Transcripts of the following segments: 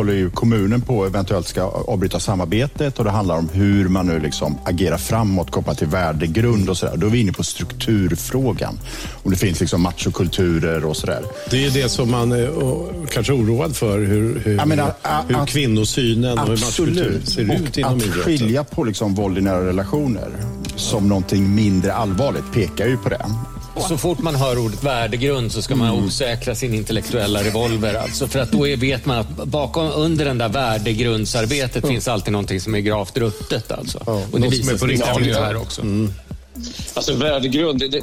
håller ju kommunen på eventuellt ska avbryta samarbetet och det handlar om hur man nu liksom agerar framåt kopplat till värdegrund och sådär. Då är vi inne på strukturfrågan. Om det finns liksom machokulturer och sådär. Det är det som man är kanske oroad för, hur, hur, menar, hur att, kvinnosynen och hur machokulturen ser ut inom idrotten. Att skilja på liksom våld i nära relationer som någonting mindre allvarligt pekar ju på det. Så fort man hör ordet värdegrund så ska man mm. osäkra sin intellektuella revolver. Alltså, för att då är, vet man att bakom, under den där värdegrundsarbetet finns alltid någonting som är gravt ruttet. Alltså. Ja, och det visar sig på här också. Mm. Alltså värdegrund, det, det,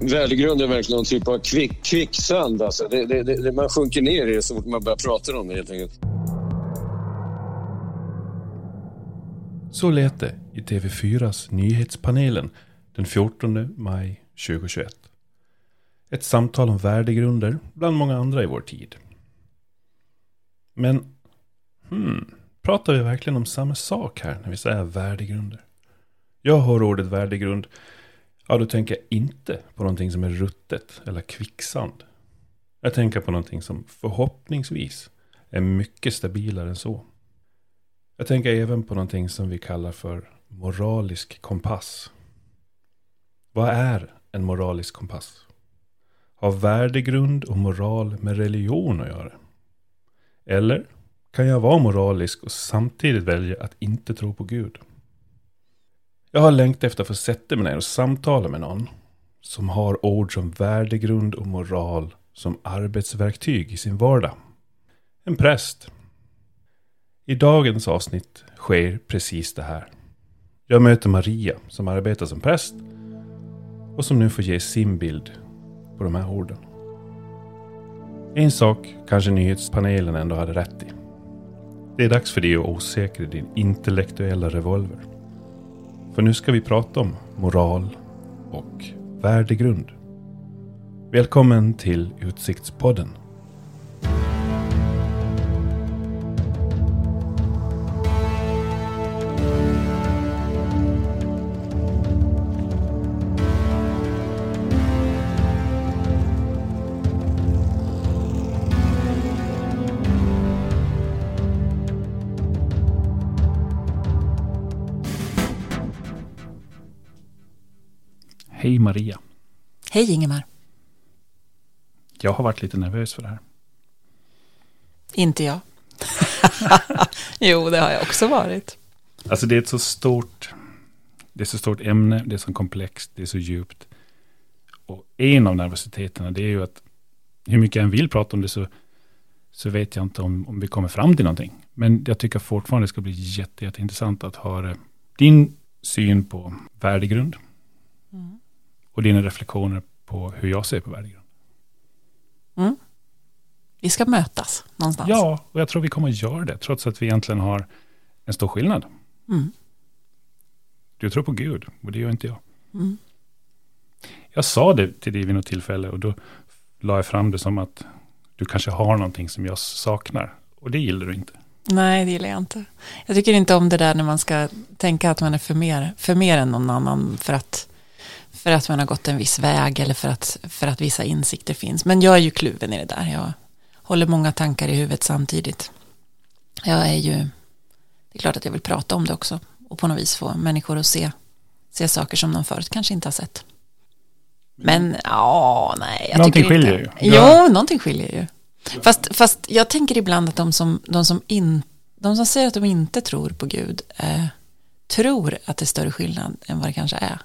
värdegrund är verkligen någon typ av kvick, kvicksand. Alltså. Det, det, man sjunker ner i det så fort man börjar prata om det helt enkelt. Så lät det i TV4s Nyhetspanelen den 14 maj 2021. Ett samtal om värdegrunder bland många andra i vår tid. Men, hmm, pratar vi verkligen om samma sak här när vi säger värdegrunder? Jag hör ordet värdegrund, ja då tänker jag inte på någonting som är ruttet eller kvicksand. Jag tänker på någonting som förhoppningsvis är mycket stabilare än så. Jag tänker även på någonting som vi kallar för moralisk kompass. Vad är en moralisk kompass? Har värdegrund och moral med religion att göra? Eller kan jag vara moralisk och samtidigt välja att inte tro på Gud? Jag har längtat efter att få sätta mig ner och samtala med någon som har ord som värdegrund och moral som arbetsverktyg i sin vardag. En präst. I dagens avsnitt sker precis det här. Jag möter Maria som arbetar som präst och som nu får ge sin bild på de här orden. En sak kanske nyhetspanelen ändå hade rätt i. Det är dags för dig att osäkra din intellektuella revolver. För nu ska vi prata om moral och värdegrund. Välkommen till Utsiktspodden. Hej Maria. Hej Ingemar. Jag har varit lite nervös för det här. Inte jag. jo, det har jag också varit. Alltså det är ett så stort, det är så stort ämne, det är så komplext, det är så djupt. Och en av nervositeterna det är ju att hur mycket jag än vill prata om det så, så vet jag inte om, om vi kommer fram till någonting. Men jag tycker fortfarande det ska bli jätte, jätteintressant att höra din syn på värdegrund. Mm och dina reflektioner på hur jag ser på värdegrund. Mm. Vi ska mötas någonstans. Ja, och jag tror vi kommer att göra det, trots att vi egentligen har en stor skillnad. Mm. Du tror på Gud, och det gör inte jag. Mm. Jag sa det till dig vid något tillfälle, och då la jag fram det som att du kanske har någonting som jag saknar. Och det gillar du inte. Nej, det gillar jag inte. Jag tycker inte om det där när man ska tänka att man är för mer, för mer än någon annan för att för att man har gått en viss väg eller för att, för att vissa insikter finns. Men jag är ju kluven i det där. Jag håller många tankar i huvudet samtidigt. Jag är ju, det är klart att jag vill prata om det också och på något vis få människor att se, se saker som de förut kanske inte har sett. Men ja, nej. Jag någonting skiljer inte. ju. Jo, någonting skiljer ju. Fast, fast jag tänker ibland att de som, de som, in, de som säger att de inte tror på Gud eh, tror att det är större skillnad än vad det kanske är.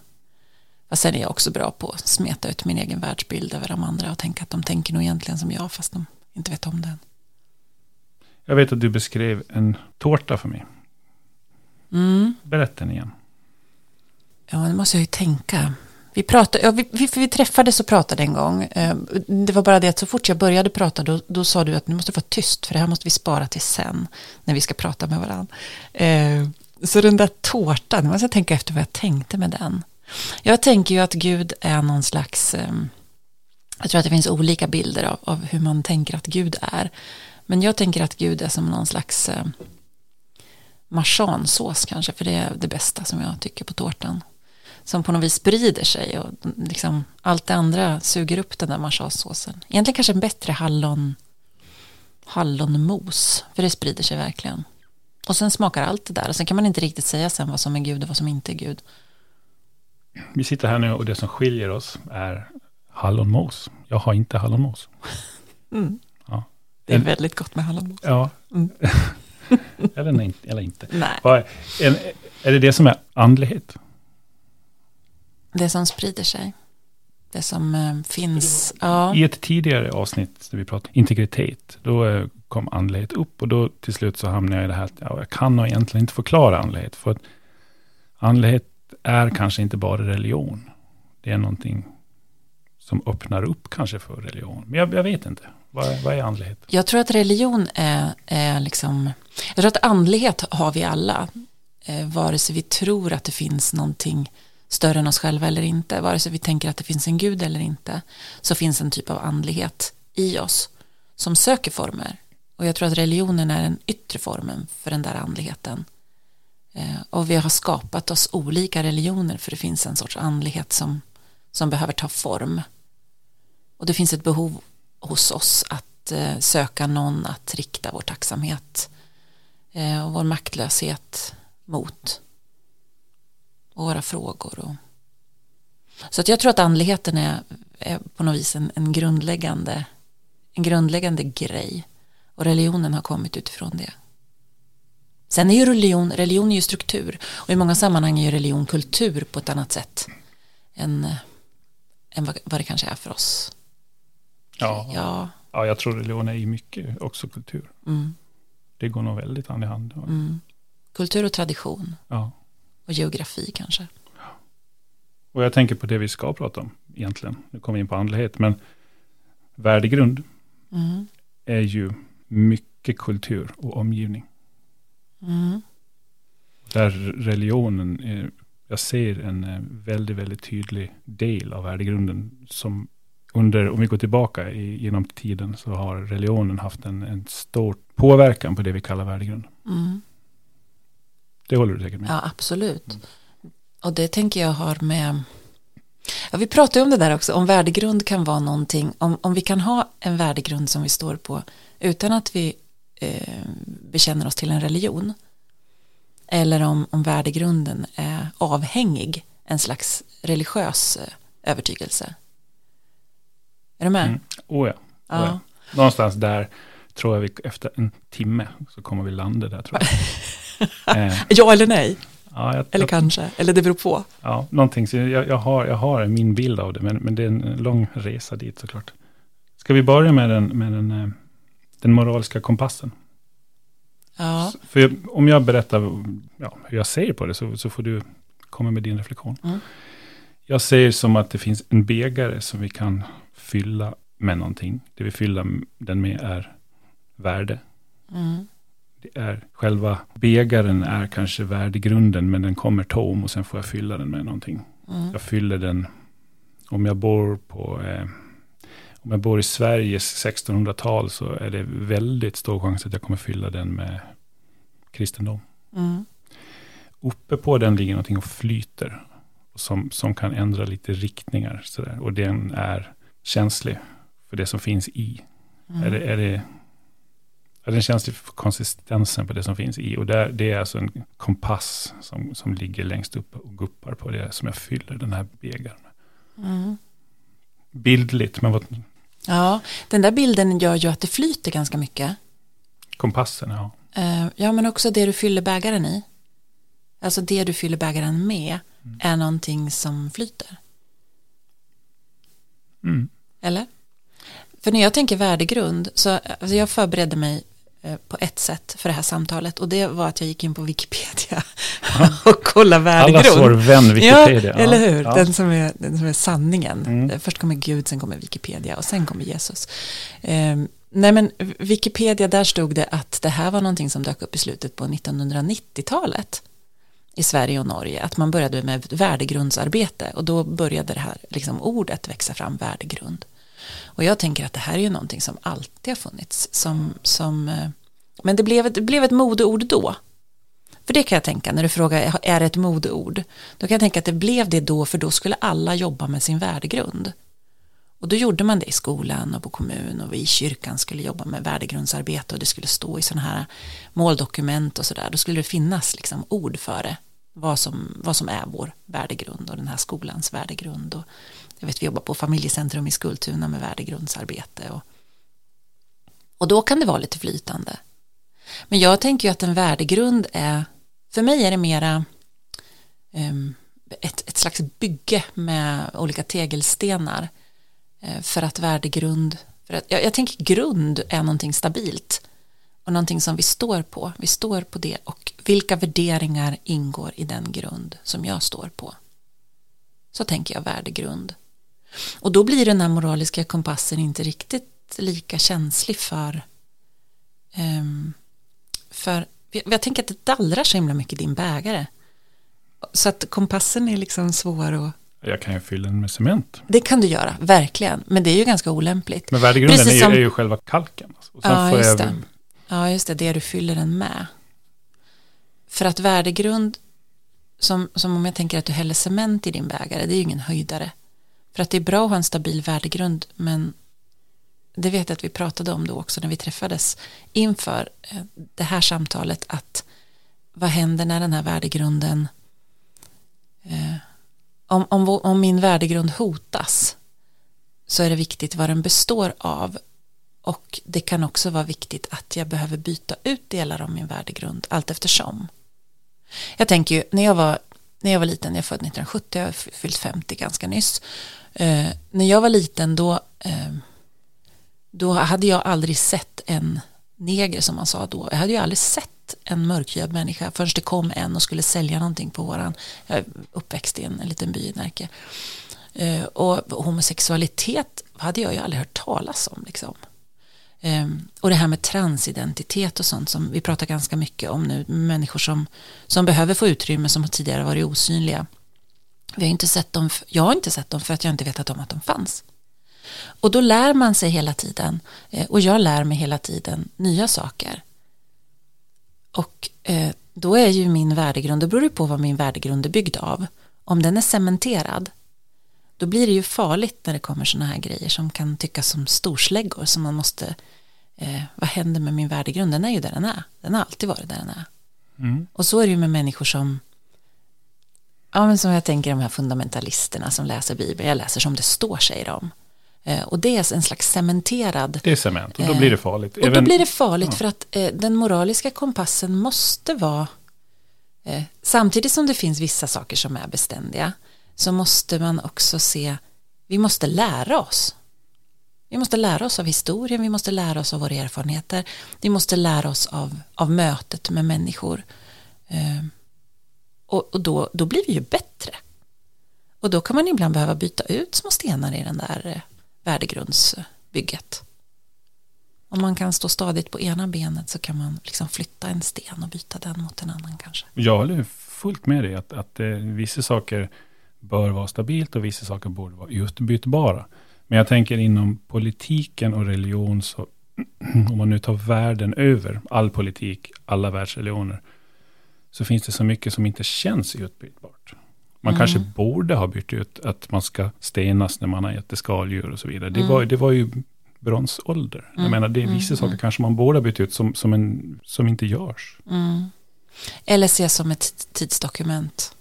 Fast sen är jag också bra på att smeta ut min egen världsbild över de andra och tänka att de tänker nog egentligen som jag fast de inte vet om det Jag vet att du beskrev en tårta för mig. Mm. Berätta den igen. Ja, det måste jag ju tänka. Vi, pratade, ja, vi, vi, vi träffades och pratade en gång. Eh, det var bara det att så fort jag började prata då, då sa du att nu måste vara tyst för det här måste vi spara till sen när vi ska prata med varandra. Eh, så den där tårtan, nu måste jag tänka efter vad jag tänkte med den. Jag tänker ju att Gud är någon slags, ehm, jag tror att det finns olika bilder av, av hur man tänker att Gud är. Men jag tänker att Gud är som någon slags ehm, marsansås kanske, för det är det bästa som jag tycker på tårtan. Som på något vis sprider sig och liksom allt det andra suger upp den där marsansåsen. Egentligen kanske en bättre hallon, hallonmos, för det sprider sig verkligen. Och sen smakar allt det där. Och sen kan man inte riktigt säga sen vad som är Gud och vad som inte är Gud. Vi sitter här nu och det som skiljer oss är hallonmos. Jag har inte hallonmos. Mm. Ja. Det är väldigt gott med hallonmos. Ja. Mm. eller, eller inte. Nej. Är, är det det som är andlighet? Det som sprider sig. Det som äh, finns. Ja. I ett tidigare avsnitt där vi pratade integritet, då äh, kom andlighet upp och då till slut så hamnade jag i det här att ja, jag kan nog egentligen inte förklara andlighet. För att andlighet är kanske inte bara religion. Det är någonting som öppnar upp kanske för religion. Men jag, jag vet inte. Vad, vad, är andlighet? Jag tror att religion är, är liksom, jag tror att andlighet har vi alla. Eh, vare sig vi tror att det finns någonting större än oss själva eller inte, vare sig vi tänker att det finns en gud eller inte, så finns en typ av andlighet i oss som söker former. Och jag tror att religionen är den yttre formen för den där andligheten. Eh, och vi har skapat oss olika religioner för det finns en sorts andlighet som, som behöver ta form. Och det finns ett behov hos oss att eh, söka någon att rikta vår tacksamhet eh, och vår maktlöshet mot. Och våra frågor. Och... Så att jag tror att andligheten är, är på något vis en, en, grundläggande, en grundläggande grej. Och religionen har kommit utifrån det. Sen är ju religion, religion är ju struktur. Och i många sammanhang är ju religion kultur på ett annat sätt. Än, än vad, vad det kanske är för oss. Ja, ja. ja jag tror religion är i mycket också kultur. Mm. Det går nog väldigt hand i hand. Mm. Kultur och tradition. Ja. Och geografi kanske. Och jag tänker på det vi ska prata om egentligen. Nu kommer vi in på andlighet. Men värdegrund mm. är ju mycket kultur och omgivning. Mm. Där religionen, är, jag ser en eh, väldigt, väldigt tydlig del av värdegrunden som under, om vi går tillbaka i, genom tiden, så har religionen haft en, en stor påverkan på det vi kallar värdegrund. Mm. Det håller du säkert med? Ja, absolut. Mm. Och det tänker jag har med Ja, vi pratade om det där också, om värdegrund kan vara någonting, om, om vi kan ha en värdegrund som vi står på utan att vi eh, bekänner oss till en religion eller om, om värdegrunden är avhängig en slags religiös eh, övertygelse. Är du med? Mm. Oh ja. Oh ja. Någonstans där tror jag vi efter en timme så kommer vi landa där tror jag. eh. Ja eller nej? Ja, jag, eller kanske, eller det beror på. Ja, någonting. Så jag, jag, har, jag har min bild av det, men, men det är en lång resa dit såklart. Ska vi börja med den, med den, eh, den moraliska kompassen? Ja. För jag, om jag berättar ja, hur jag ser på det, så, så får du komma med din reflektion. Mm. Jag ser som att det finns en bägare som vi kan fylla med någonting. Det vi fyller den med är värde. Mm. Det är själva bägaren är kanske värdegrunden, men den kommer tom och sen får jag fylla den med någonting. Mm. Jag fyller den, om jag bor på eh, om jag bor i Sveriges 1600-tal så är det väldigt stor chans att jag kommer fylla den med kristendom. Mm. Uppe på den ligger någonting och flyter. Som, som kan ändra lite riktningar. Sådär. Och den är känslig för det som finns i. Mm. Är, det, är, det, är den känslig för konsistensen på det som finns i. Och där, det är alltså en kompass som, som ligger längst upp och guppar på det som jag fyller den här bägaren med. Mm. Bildligt, men vad... Ja, den där bilden gör ju att det flyter ganska mycket. Kompassen, ja. Uh, ja, men också det du fyller bägaren i. Alltså det du fyller bägaren med mm. är någonting som flyter. Mm. Eller? För när jag tänker värdegrund, så alltså jag förberedde mig eh, på ett sätt för det här samtalet och det var att jag gick in på Wikipedia och kollade värdegrund. Allas vår vän Wikipedia. Ja, eller hur? Ja. Den, som är, den som är sanningen. Mm. Först kommer Gud, sen kommer Wikipedia och sen kommer Jesus. Um, nej men Wikipedia, där stod det att det här var någonting som dök upp i slutet på 1990-talet i Sverige och Norge, att man började med värdegrundsarbete och då började det här liksom, ordet växa fram, värdegrund. Och jag tänker att det här är ju någonting som alltid har funnits, som, som, eh, men det blev, det blev ett modeord då. För det kan jag tänka, när du frågar, är det ett modeord? Då kan jag tänka att det blev det då, för då skulle alla jobba med sin värdegrund. Och då gjorde man det i skolan och på kommun och vi i kyrkan skulle jobba med värdegrundsarbete och det skulle stå i sådana här måldokument och sådär. Då skulle det finnas liksom ord för det. Vad som, vad som är vår värdegrund och den här skolans värdegrund. Och jag vet vi jobbar på familjecentrum i Skultuna med värdegrundsarbete. Och, och då kan det vara lite flytande. Men jag tänker ju att en värdegrund är, för mig är det mera um, ett, ett slags bygge med olika tegelstenar eh, för att värdegrund, för att, jag, jag tänker grund är någonting stabilt och någonting som vi står på. Vi står på det och vilka värderingar ingår i den grund som jag står på. Så tänker jag värdegrund. Och då blir den här moraliska kompassen inte riktigt lika känslig för um, för jag tänker att det dallrar så himla mycket i din bägare. Så att kompassen är liksom svår att jag kan ju fylla den med cement. Det kan du göra, verkligen. Men det är ju ganska olämpligt. Men värdegrunden är, som... är, ju själva kalken. Alltså. ja, just det. ja, just det. Det du fyller den med. För att värdegrund, som, som om jag tänker att du häller cement i din bägare, det är ju ingen höjdare. För att det är bra att ha en stabil värdegrund, men det vet jag att vi pratade om då också när vi träffades inför eh, det här samtalet, att vad händer när den här värdegrunden eh, om, om, om min värdegrund hotas så är det viktigt vad den består av och det kan också vara viktigt att jag behöver byta ut delar av min värdegrund allt eftersom. Jag tänker ju, när jag var, när jag var liten, jag är född 1970, jag har fyllt 50 ganska nyss. Eh, när jag var liten då, eh, då hade jag aldrig sett en neger som man sa då. Jag hade ju aldrig sett en mörkhyad människa förrän det kom en och skulle sälja någonting på våran, jag är uppväxt i en, en liten by i Närke. Eh, och homosexualitet hade jag ju aldrig hört talas om. Liksom. Um, och det här med transidentitet och sånt som vi pratar ganska mycket om nu, människor som, som behöver få utrymme som tidigare varit osynliga. Vi har inte sett dem, jag har inte sett dem för att jag inte vetat om att de fanns. Och då lär man sig hela tiden eh, och jag lär mig hela tiden nya saker. Och eh, då är ju min värdegrund, det beror ju på vad min värdegrund är byggd av. Om den är cementerad, då blir det ju farligt när det kommer sådana här grejer som kan tyckas som storsläggor som man måste, eh, vad händer med min värdegrund? Den är ju där den är, den har alltid varit där den är. Mm. Och så är det ju med människor som, ja men som jag tänker de här fundamentalisterna som läser Bibeln, jag läser som det står säger de. Eh, och det är en slags cementerad... Det är cement och då blir det farligt. Och då blir det farligt ja. för att eh, den moraliska kompassen måste vara... Eh, samtidigt som det finns vissa saker som är beständiga så måste man också se, vi måste lära oss. Vi måste lära oss av historien, vi måste lära oss av våra erfarenheter, vi måste lära oss av, av mötet med människor och, och då, då blir vi ju bättre. Och då kan man ibland behöva byta ut små stenar i den där eh, värdegrundsbygget. Om man kan stå stadigt på ena benet så kan man liksom flytta en sten och byta den mot en annan kanske. Jag håller fullt med dig att, att eh, vissa saker bör vara stabilt och vissa saker borde vara utbytbara. Men jag tänker inom politiken och religion så om man nu tar världen över all politik, alla världsreligioner, så finns det så mycket som inte känns utbytbart. Man mm. kanske borde ha bytt ut att man ska stenas när man har ätit skaldjur och så vidare. Det, mm. var, det var ju bronsålder. Mm. Jag menar, det är vissa mm. saker kanske man borde ha bytt ut som, som, en, som inte görs. Mm. Eller ses som ett tidsdokument.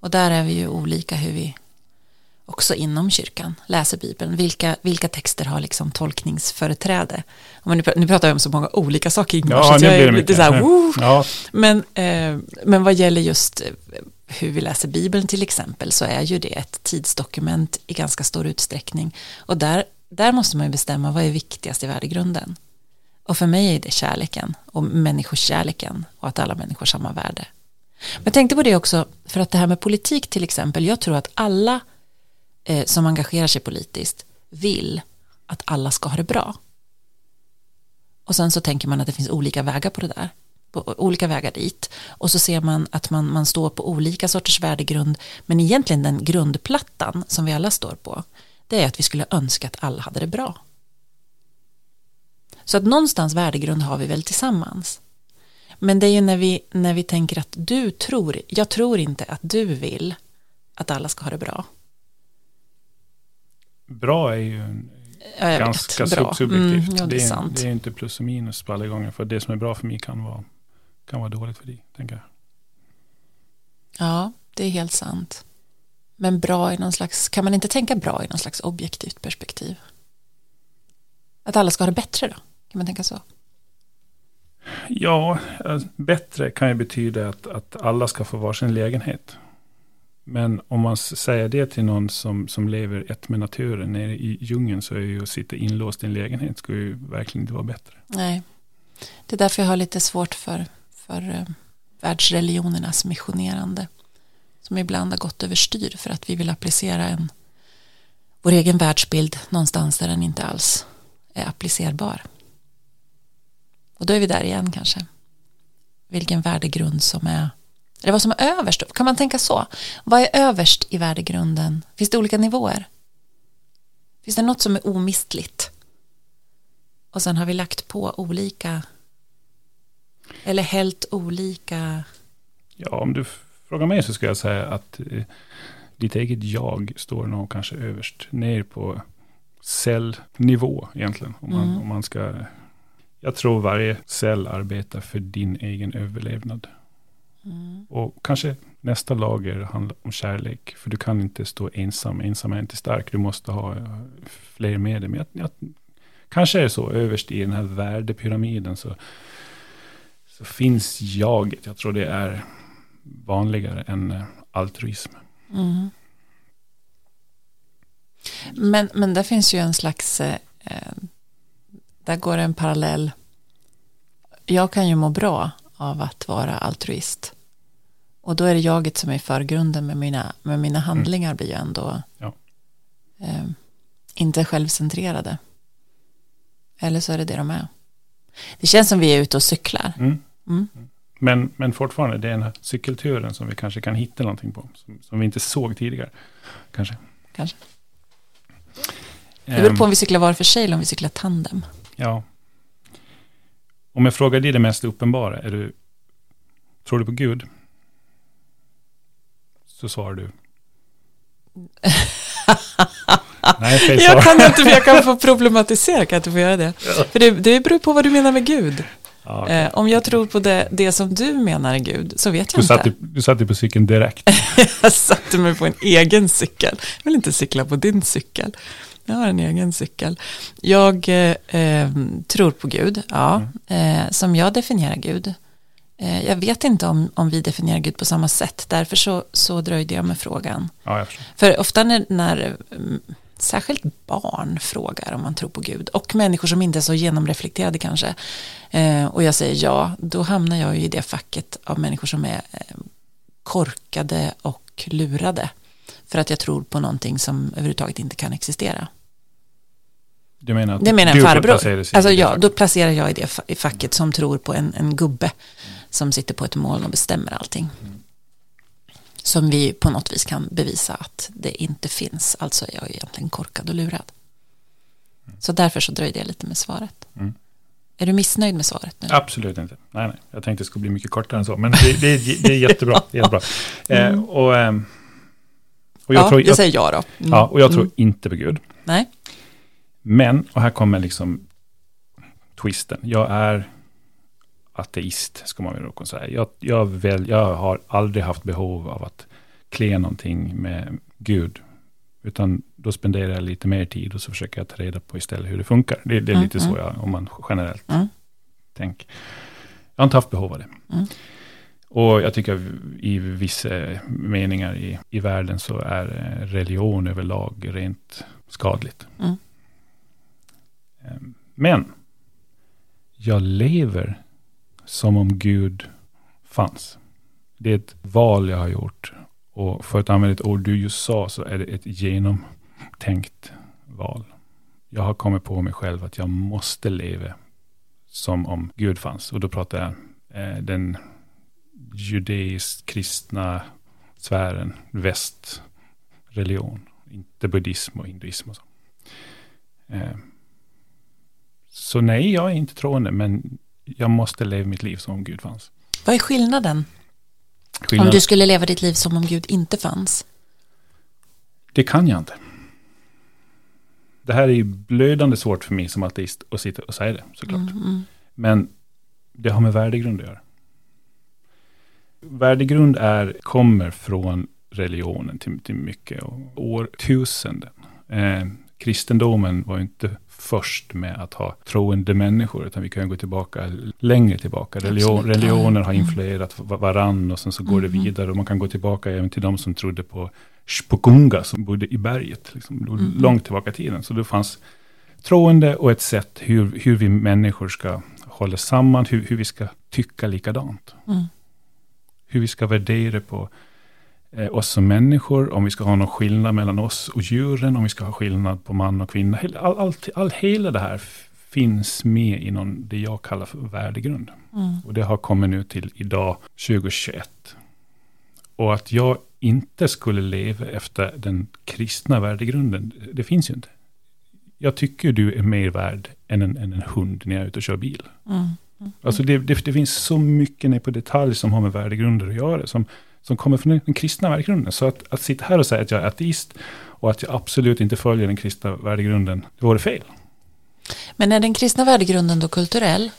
Och där är vi ju olika hur vi också inom kyrkan läser Bibeln. Vilka, vilka texter har liksom tolkningsföreträde? nu, nu pratar vi om så många olika saker, Ingmar, ja, så jag är lite så här, ja. men, eh, men vad gäller just hur vi läser Bibeln till exempel så är ju det ett tidsdokument i ganska stor utsträckning. Och där, där måste man ju bestämma vad är viktigast i värdegrunden. Och för mig är det kärleken och människokärleken och att alla människor har samma värde. Men jag tänkte på det också, för att det här med politik till exempel, jag tror att alla eh, som engagerar sig politiskt vill att alla ska ha det bra. Och sen så tänker man att det finns olika vägar på det där på olika vägar dit och så ser man att man, man står på olika sorters värdegrund men egentligen den grundplattan som vi alla står på det är att vi skulle önska att alla hade det bra. Så att någonstans värdegrund har vi väl tillsammans. Men det är ju när vi, när vi tänker att du tror, jag tror inte att du vill att alla ska ha det bra bra är ju ja, ganska vet, subjektivt. Mm, ja, det, är är, det är inte plus och minus på alla gånger. För det som är bra för mig kan vara, kan vara dåligt för dig, tänker jag. Ja, det är helt sant. Men bra i någon slags, kan man inte tänka bra i någon slags objektivt perspektiv? Att alla ska ha det bättre då? Kan man tänka så? Ja, bättre kan ju betyda att, att alla ska få varsin lägenhet. Men om man säger det till någon som, som lever ett med naturen nere i djungeln så är ju att sitta inlåst i en lägenhet skulle ju verkligen inte vara bättre. Nej, det är därför jag har lite svårt för, för eh, världsreligionernas missionerande. Som ibland har gått överstyr för att vi vill applicera en vår egen världsbild någonstans där den inte alls är applicerbar. Och då är vi där igen kanske. Vilken värdegrund som är eller vad som är överst. Kan man tänka så? Vad är överst i värdegrunden? Finns det olika nivåer? Finns det något som är omistligt? Och sen har vi lagt på olika eller helt olika Ja, om du frågar mig så ska jag säga att eh, ditt eget jag står nog kanske överst ner på cellnivå egentligen. Om man, mm. om man ska, jag tror varje cell arbetar för din egen överlevnad. Mm. Och kanske nästa lager handlar om kärlek. För du kan inte stå ensam. Ensam är inte stark. Du måste ha eh, fler med dig. Men jag, jag, kanske är det så överst i den här värdepyramiden. Så, så finns jaget. Jag tror det är vanligare än eh, altruism. Mm. Men, men där finns ju en slags, eh, eh, där går en parallell. Jag kan ju må bra av att vara altruist. Och då är det jaget som är i förgrunden med mina, med mina mm. handlingar mm. blir ju ändå ja. eh, inte självcentrerade. Eller så är det det de är. Det känns som vi är ute och cyklar. Mm. Mm. Men, men fortfarande, det är den här cykelturen som vi kanske kan hitta någonting på. Som, som vi inte såg tidigare. Kanske. Kanske. Det beror på om vi cyklar var för sig eller om vi cyklar tandem. Ja. Om jag frågar dig det mest uppenbara, är du, tror du på Gud? Så svarar du. Nej, Jag kan inte, jag kan få problematisera, kan jag inte få göra det? För det, det beror på vad du menar med Gud. Ja, okay. eh, om jag tror på det, det som du menar är Gud, så vet jag du inte. Du satte på cykeln direkt. jag satte mig på en egen cykel. Jag vill inte cykla på din cykel. Jag har en egen cykel. Jag eh, eh, tror på Gud, ja. Mm. Eh, som jag definierar Gud. Eh, jag vet inte om, om vi definierar Gud på samma sätt. Därför så, så dröjde jag med frågan. Ja, För ofta när, när mm, särskilt barn frågar om man tror på Gud och människor som inte är så genomreflekterade kanske eh, och jag säger ja, då hamnar jag i det facket av människor som är eh, korkade och lurade för att jag tror på någonting som överhuvudtaget inte kan existera. Du menar att det menar en farbror. Alltså ja, då placerar jag i det facket som tror på en, en gubbe som sitter på ett moln och bestämmer allting. Som vi på något vis kan bevisa att det inte finns. Alltså är jag egentligen korkad och lurad. Så därför så dröjde jag lite med svaret. Mm. Är du missnöjd med svaret nu? Absolut inte. Nej, nej. Jag tänkte det skulle bli mycket kortare än så. Men det, det, det är jättebra. jättebra. Eh, mm. och, eh, och jag ja, tror, jag, jag säger ja då. Mm. Ja, och jag tror mm. inte på Gud. Nej. Men, och här kommer liksom twisten. Jag är ateist, ska man väl kunna säga. Jag, jag, väl, jag har aldrig haft behov av att klä någonting med Gud. Utan då spenderar jag lite mer tid och så försöker jag ta reda på istället hur det funkar. Det, det är mm, lite mm. så jag, om man generellt mm. tänker. Jag har inte haft behov av det. Mm. Och jag tycker i vissa meningar i, i världen så är religion överlag rent skadligt. Mm. Ehm, men jag lever som om Gud fanns. Det är ett val jag har gjort. Och för att använda ett ord du just sa så är det ett genomtänkt val. Jag har kommit på mig själv att jag måste leva som om Gud fanns. Och då pratar jag eh, den judeiskt kristna sfären, västreligion. Inte buddhism och hinduism och så. Eh, så nej, jag är inte troende, men jag måste leva mitt liv som om Gud fanns. Vad är skillnaden? Skillnad... Om du skulle leva ditt liv som om Gud inte fanns? Det kan jag inte. det här är ju blödande svårt för mig som ateist att sitta och säga det, såklart. Mm, mm. Men det har med värdegrund att göra. Värdegrund är, kommer från religionen till, till mycket årtusenden. Eh, kristendomen var inte först med att ha troende människor, utan vi kan gå tillbaka längre tillbaka. Religion, religioner har mm. influerat varann och sen så går mm. det vidare. Och man kan gå tillbaka även till de som trodde på Shpokunga som bodde i berget, liksom, mm. långt tillbaka i tiden. Så det fanns troende och ett sätt hur, hur vi människor ska hålla samman, hur, hur vi ska tycka likadant. Mm. Hur vi ska värdera på oss som människor, om vi ska ha någon skillnad mellan oss och djuren, om vi ska ha skillnad på man och kvinna. All, all, all, hela det här finns med i någon, det jag kallar för värdegrund. Mm. Och det har kommit nu till idag, 2021. Och att jag inte skulle leva efter den kristna värdegrunden, det finns ju inte. Jag tycker du är mer värd än en, än en hund när jag är ute och kör bil. Mm. Mm. Alltså det, det, det, finns så mycket ner på detalj som har med värdegrunder att göra, som, som kommer från den kristna värdegrunden. Så att, att sitta här och säga att jag är ateist och att jag absolut inte följer den kristna värdegrunden, det vore fel. Men är den kristna värdegrunden då kulturell?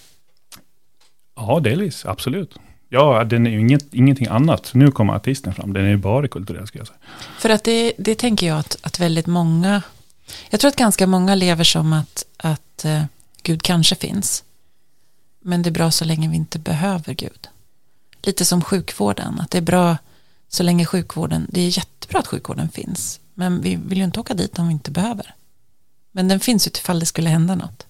Ja, delvis, absolut. Ja, den är ju inget, ingenting annat. Nu kommer artisten fram. Den är ju bara kulturell, ska jag säga. För att det, det tänker jag att, att väldigt många, jag tror att ganska många lever som att, att uh, Gud kanske finns. Men det är bra så länge vi inte behöver Gud. Lite som sjukvården, att det är bra så länge sjukvården, det är jättebra att sjukvården finns. Men vi vill ju inte åka dit om vi inte behöver. Men den finns ju ifall det skulle hända något.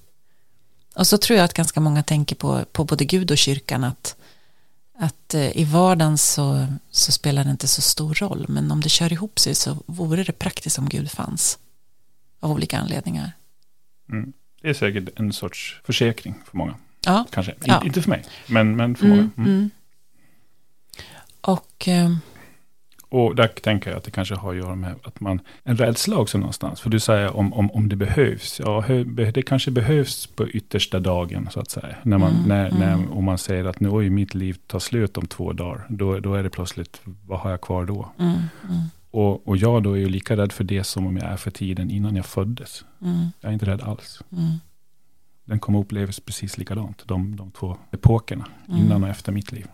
Och så tror jag att ganska många tänker på, på både Gud och kyrkan att att eh, i vardagen så, så spelar det inte så stor roll men om det kör ihop sig så vore det praktiskt om Gud fanns av olika anledningar. Mm. Det är säkert en sorts försäkring för många. Ja. Kanske. Ja. Inte för mig, men, men för mm, många. Mm. Och eh, och där tänker jag att det kanske har att göra med att man, en rädsla också någonstans. För du säger om, om, om det behövs. Ja, det kanske behövs på yttersta dagen så att säga. När man, mm, när, mm. när, om man säger att nu, oj, mitt liv tar slut om två dagar. Då, då är det plötsligt, vad har jag kvar då? Mm, mm. och, och jag då är ju lika rädd för det som om jag är för tiden innan jag föddes. Mm. Jag är inte rädd alls. Mm. Den kommer upplevas precis likadant, de, de två epokerna, innan och efter mitt liv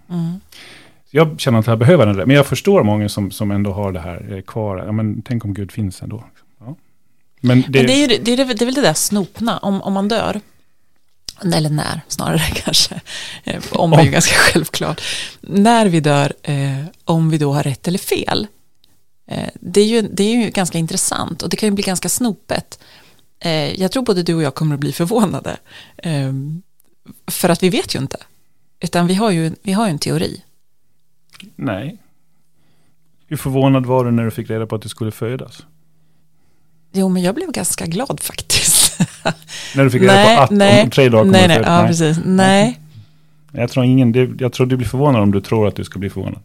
jag känner att jag behöver den, men jag förstår många som, som ändå har det här eh, kvar. Ja, men tänk om Gud finns ändå. Ja. Men, det, men det, är, det, är, det är väl det där snopna, om, om man dör, eller när snarare kanske, eh, om är ju ganska självklart, när vi dör, eh, om vi då har rätt eller fel. Eh, det, är ju, det är ju ganska intressant och det kan ju bli ganska snopet. Eh, jag tror både du och jag kommer att bli förvånade, eh, för att vi vet ju inte, utan vi har ju, vi har ju en teori. Nej. Hur förvånad var du när du fick reda på att du skulle födas? Jo, men jag blev ganska glad faktiskt. när du fick reda nej, på att nej, om tre dagar kommer nej, nej, ja, nej. precis. Nej. Jag tror, ingen, jag tror du blir förvånad om du tror att du ska bli förvånad.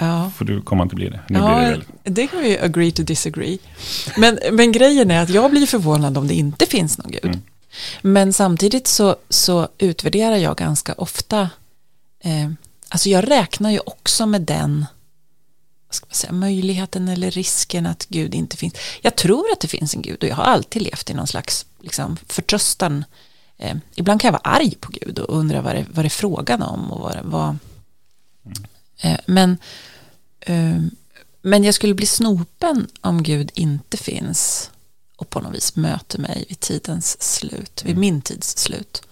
Ja. För du kommer inte bli det. Nu ja, blir det, det kan vi agree to disagree. Men, men grejen är att jag blir förvånad om det inte finns någon gud. Mm. Men samtidigt så, så utvärderar jag ganska ofta eh, Alltså jag räknar ju också med den vad ska man säga, möjligheten eller risken att Gud inte finns. Jag tror att det finns en Gud och jag har alltid levt i någon slags liksom, förtröstan. Eh, ibland kan jag vara arg på Gud och undra vad det, vad det är frågan om. Och vad, vad eh, men, eh, men jag skulle bli snopen om Gud inte finns och på något vis möter mig vid tidens slut, vid mm. min tids slut.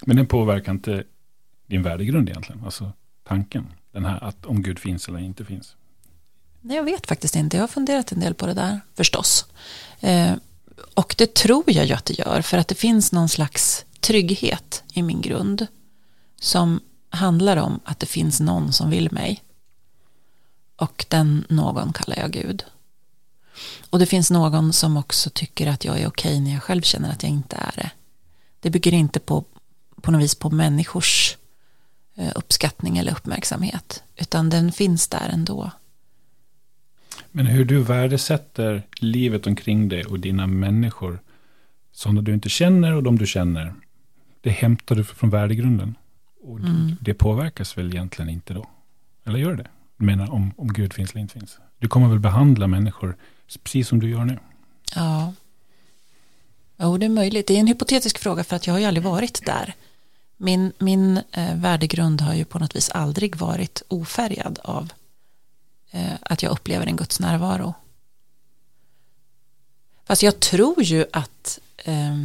Men den påverkar inte din värdegrund egentligen? Alltså tanken? Den här att om Gud finns eller inte finns? Nej, jag vet faktiskt inte. Jag har funderat en del på det där, förstås. Eh, och det tror jag ju att det gör, för att det finns någon slags trygghet i min grund som handlar om att det finns någon som vill mig. Och den någon kallar jag Gud. Och det finns någon som också tycker att jag är okej när jag själv känner att jag inte är det. Det bygger inte på, på något vis på människors uppskattning eller uppmärksamhet, utan den finns där ändå. Men hur du värdesätter livet omkring dig och dina människor, sådana du inte känner och de du känner, det hämtar du från värdegrunden. Och mm. det påverkas väl egentligen inte då? Eller gör det? Jag menar om, om Gud finns eller inte finns. Du kommer väl behandla människor precis som du gör nu? Ja, Jo, det är möjligt. Det är en hypotetisk fråga för att jag har ju aldrig varit där. Min, min eh, värdegrund har ju på något vis aldrig varit ofärgad av eh, att jag upplever en Guds närvaro. Fast jag tror ju att eh,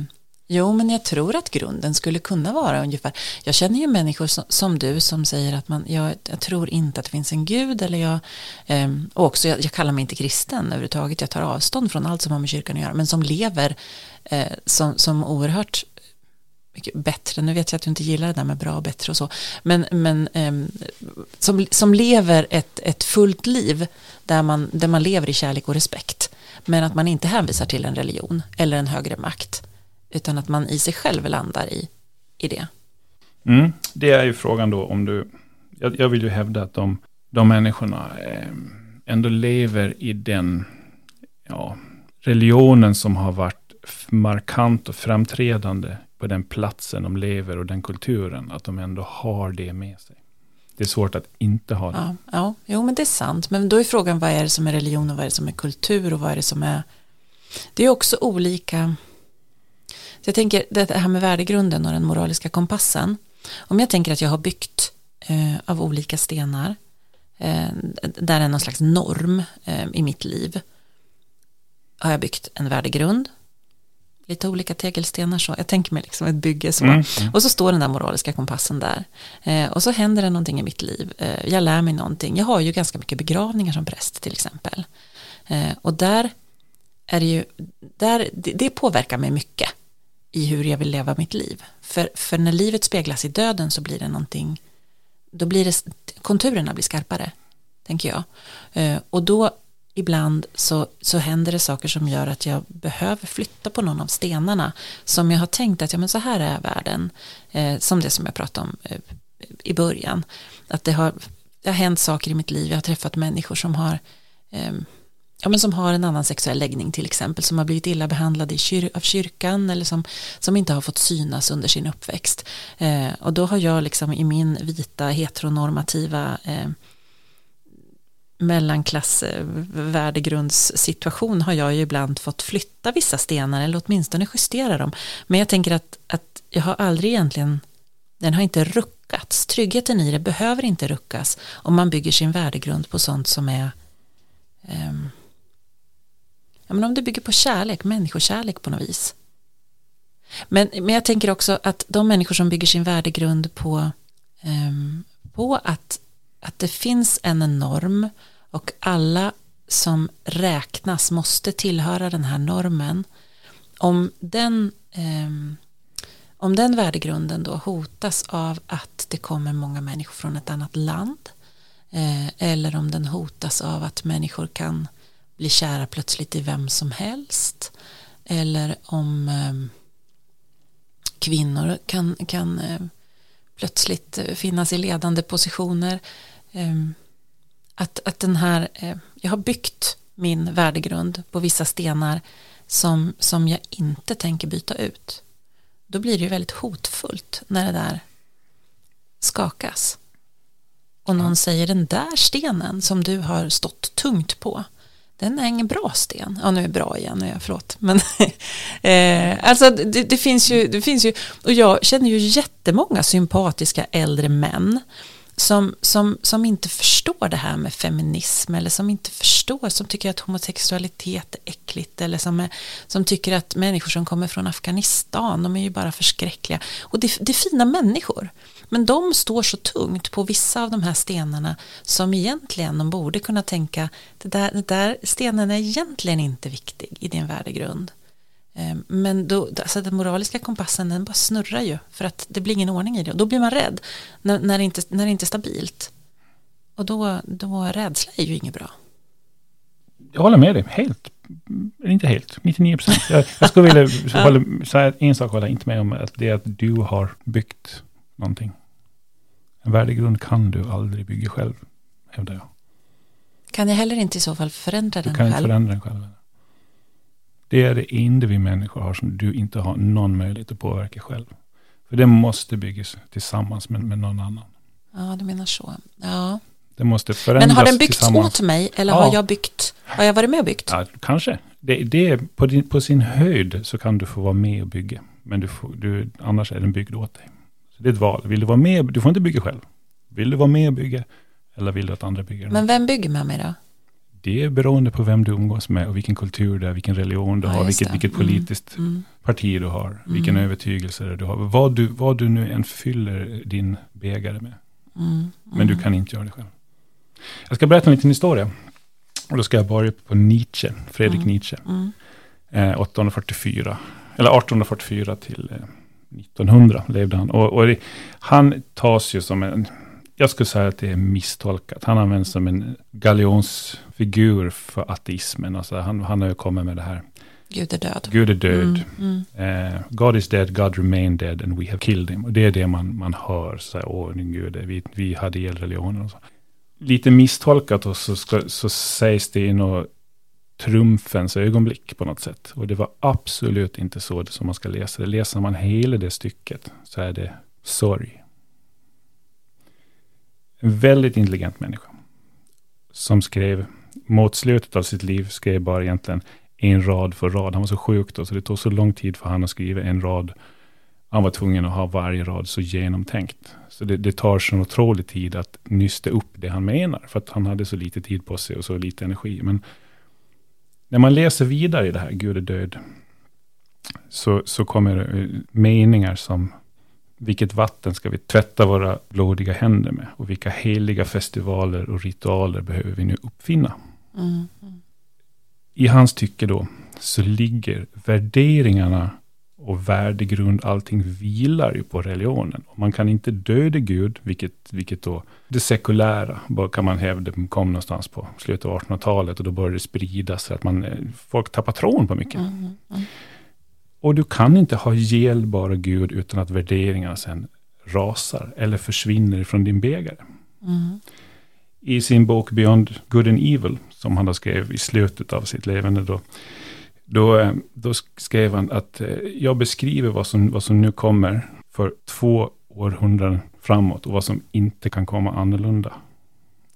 Jo, men jag tror att grunden skulle kunna vara ungefär. Jag känner ju människor som, som du som säger att man, jag, jag, tror inte att det finns en gud eller jag, eh, och också jag, jag, kallar mig inte kristen överhuvudtaget. Jag tar avstånd från allt som har med kyrkan att göra, men som lever eh, som, som oerhört mycket bättre. Nu vet jag att du inte gillar det där med bra och bättre och så, men, men eh, som, som lever ett, ett fullt liv där man, där man lever i kärlek och respekt, men att man inte hänvisar till en religion eller en högre makt utan att man i sig själv landar i, i det. Mm, det är ju frågan då om du, jag, jag vill ju hävda att de, de människorna eh, ändå lever i den ja, religionen som har varit markant och framträdande på den platsen de lever och den kulturen, att de ändå har det med sig. Det är svårt att inte ha det. Ja, ja, jo men det är sant. Men då är frågan vad är det som är religion och vad är det som är kultur och vad är det som är... Det är också olika så jag tänker det här med värdegrunden och den moraliska kompassen. Om jag tänker att jag har byggt eh, av olika stenar eh, där är någon slags norm eh, i mitt liv. Har jag byggt en värdegrund lite olika tegelstenar så. Jag tänker mig liksom ett bygge så. Mm, mm. Och så står den där moraliska kompassen där. Eh, och så händer det någonting i mitt liv. Eh, jag lär mig någonting. Jag har ju ganska mycket begravningar som präst till exempel. Eh, och där är det ju, där, det, det, påverkar mig mycket i hur jag vill leva mitt liv. För, för när livet speglas i döden så blir det någonting, då blir det, konturerna blir skarpare, tänker jag. Eh, och då ibland så, så händer det saker som gör att jag behöver flytta på någon av stenarna som jag har tänkt att ja, men så här är världen, eh, som det som jag pratade om eh, i början. Att det har, det har hänt saker i mitt liv, jag har träffat människor som har eh, ja, men som har en annan sexuell läggning till exempel, som har blivit illa behandlade kyr av kyrkan eller som, som inte har fått synas under sin uppväxt. Eh, och då har jag liksom i min vita heteronormativa eh, mellanklassvärdegrundssituation har jag ju ibland fått flytta vissa stenar eller åtminstone justera dem. Men jag tänker att, att jag har aldrig egentligen, den har inte ruckats. Tryggheten i det behöver inte ruckas om man bygger sin värdegrund på sånt som är um, ja, men om det bygger på kärlek, människokärlek på något vis. Men, men jag tänker också att de människor som bygger sin värdegrund på, um, på att, att det finns en norm och alla som räknas måste tillhöra den här normen. Om den, eh, om den värdegrunden då hotas av att det kommer många människor från ett annat land eh, eller om den hotas av att människor kan bli kära plötsligt i vem som helst eller om eh, kvinnor kan, kan eh, plötsligt eh, finnas i ledande positioner eh, att, att den här eh, jag har byggt min värdegrund på vissa stenar som, som jag inte tänker byta ut då blir det ju väldigt hotfullt när det där skakas och någon säger den där stenen som du har stått tungt på den är ingen bra sten. Ja, nu är bra igen, nu är jag, förlåt. Men, eh, alltså det, det, finns ju, det finns ju, och jag känner ju jättemånga sympatiska äldre män som, som, som inte förstår det här med feminism eller som inte förstår, som tycker att homosexualitet är äckligt eller som, är, som tycker att människor som kommer från Afghanistan, de är ju bara förskräckliga. Och det, det är fina människor. Men de står så tungt på vissa av de här stenarna som egentligen de borde kunna tänka det där, det där stenen är egentligen inte viktig i din värdegrund. Ehm, men då, alltså den moraliska kompassen den bara snurrar ju för att det blir ingen ordning i det och då blir man rädd när, när, det, inte, när det inte är stabilt. Och då, då rädsla är ju inget bra. Jag håller med dig helt. Inte helt, 99 procent. Jag, jag skulle vilja ja. säga en sak håller jag inte med om. Att det är att du har byggt någonting. En värdegrund kan du aldrig bygga själv, hävdar jag. Kan jag heller inte i så fall förändra du den själv? Du kan inte förändra den själv. Det är det enda vi människor har som du inte har någon möjlighet att påverka själv. För det måste byggas tillsammans med, med någon annan. Ja, du menar så. Ja. Det måste förändras Men har den byggts åt mig eller ja. har jag byggt? Har jag varit med och byggt? Ja, kanske. Det, det är på, din, på, sin höjd så kan du få vara med och bygga. Men du får, du, annars är den byggd åt dig. Så det är ett val. Vill du vara med? Du får inte bygga själv. Vill du vara med och bygga? Eller vill du att andra bygger? Men vem bygger med mig då? Det är beroende på vem du umgås med och vilken kultur du är, vilken religion du ja, har, vilket, vilket mm. politiskt mm. Mm. parti du har, mm. vilken övertygelse du har. Vad du, vad du nu än fyller din bägare med. Mm. Men du kan inte göra det själv. Jag ska berätta en liten historia. Och då ska jag börja på Nietzsche, Fredrik mm. Nietzsche. Mm. Eh, 844, eller 1844 till eh, 1900 levde han. Och, och det, han tas ju som en, jag skulle säga att det är misstolkat. Han används som en galjonsfigur för ateismen. Alltså han, han har ju kommit med det här. Gud är död. Gud är död. Mm, mm. Eh, God is dead, God remain dead and we have killed him. Och det är det man, man hör. Så här, Åh, Gud, vi, vi hade ihjäl religionen. Och så lite misstolkat och så, ska, så sägs det i något trumfens ögonblick på något sätt. Och det var absolut inte så som man ska läsa det. Läser man hela det stycket så är det sorg. En väldigt intelligent människa. Som skrev, mot slutet av sitt liv, skrev bara egentligen en rad för rad. Han var så sjuk då, så det tog så lång tid för honom att skriva en rad. Han var tvungen att ha varje rad så genomtänkt. Så det, det tar så otrolig tid att nysta upp det han menar. För att han hade så lite tid på sig och så lite energi. Men när man läser vidare i det här, Gud är död. Så, så kommer eh, meningar som vilket vatten ska vi tvätta våra blodiga händer med? Och vilka heliga festivaler och ritualer behöver vi nu uppfinna? Mm. I hans tycke då, så ligger värderingarna och värdegrund, allting vilar ju på religionen. Man kan inte döda Gud, vilket, vilket då det sekulära, kan man hävda, kom någonstans på slutet av 1800-talet och då började det spridas, så att man, eh, folk tappar tron på mycket. Mm, mm. Och du kan inte ha ihjäl bara Gud utan att värderingarna sen rasar eller försvinner från din bägare. Mm. I sin bok Beyond Good and Evil, som han skrev i slutet av sitt levande, då, då, eh, då skrev han att eh, jag beskriver vad som, vad som nu kommer för två århundraden framåt och vad som inte kan komma annorlunda.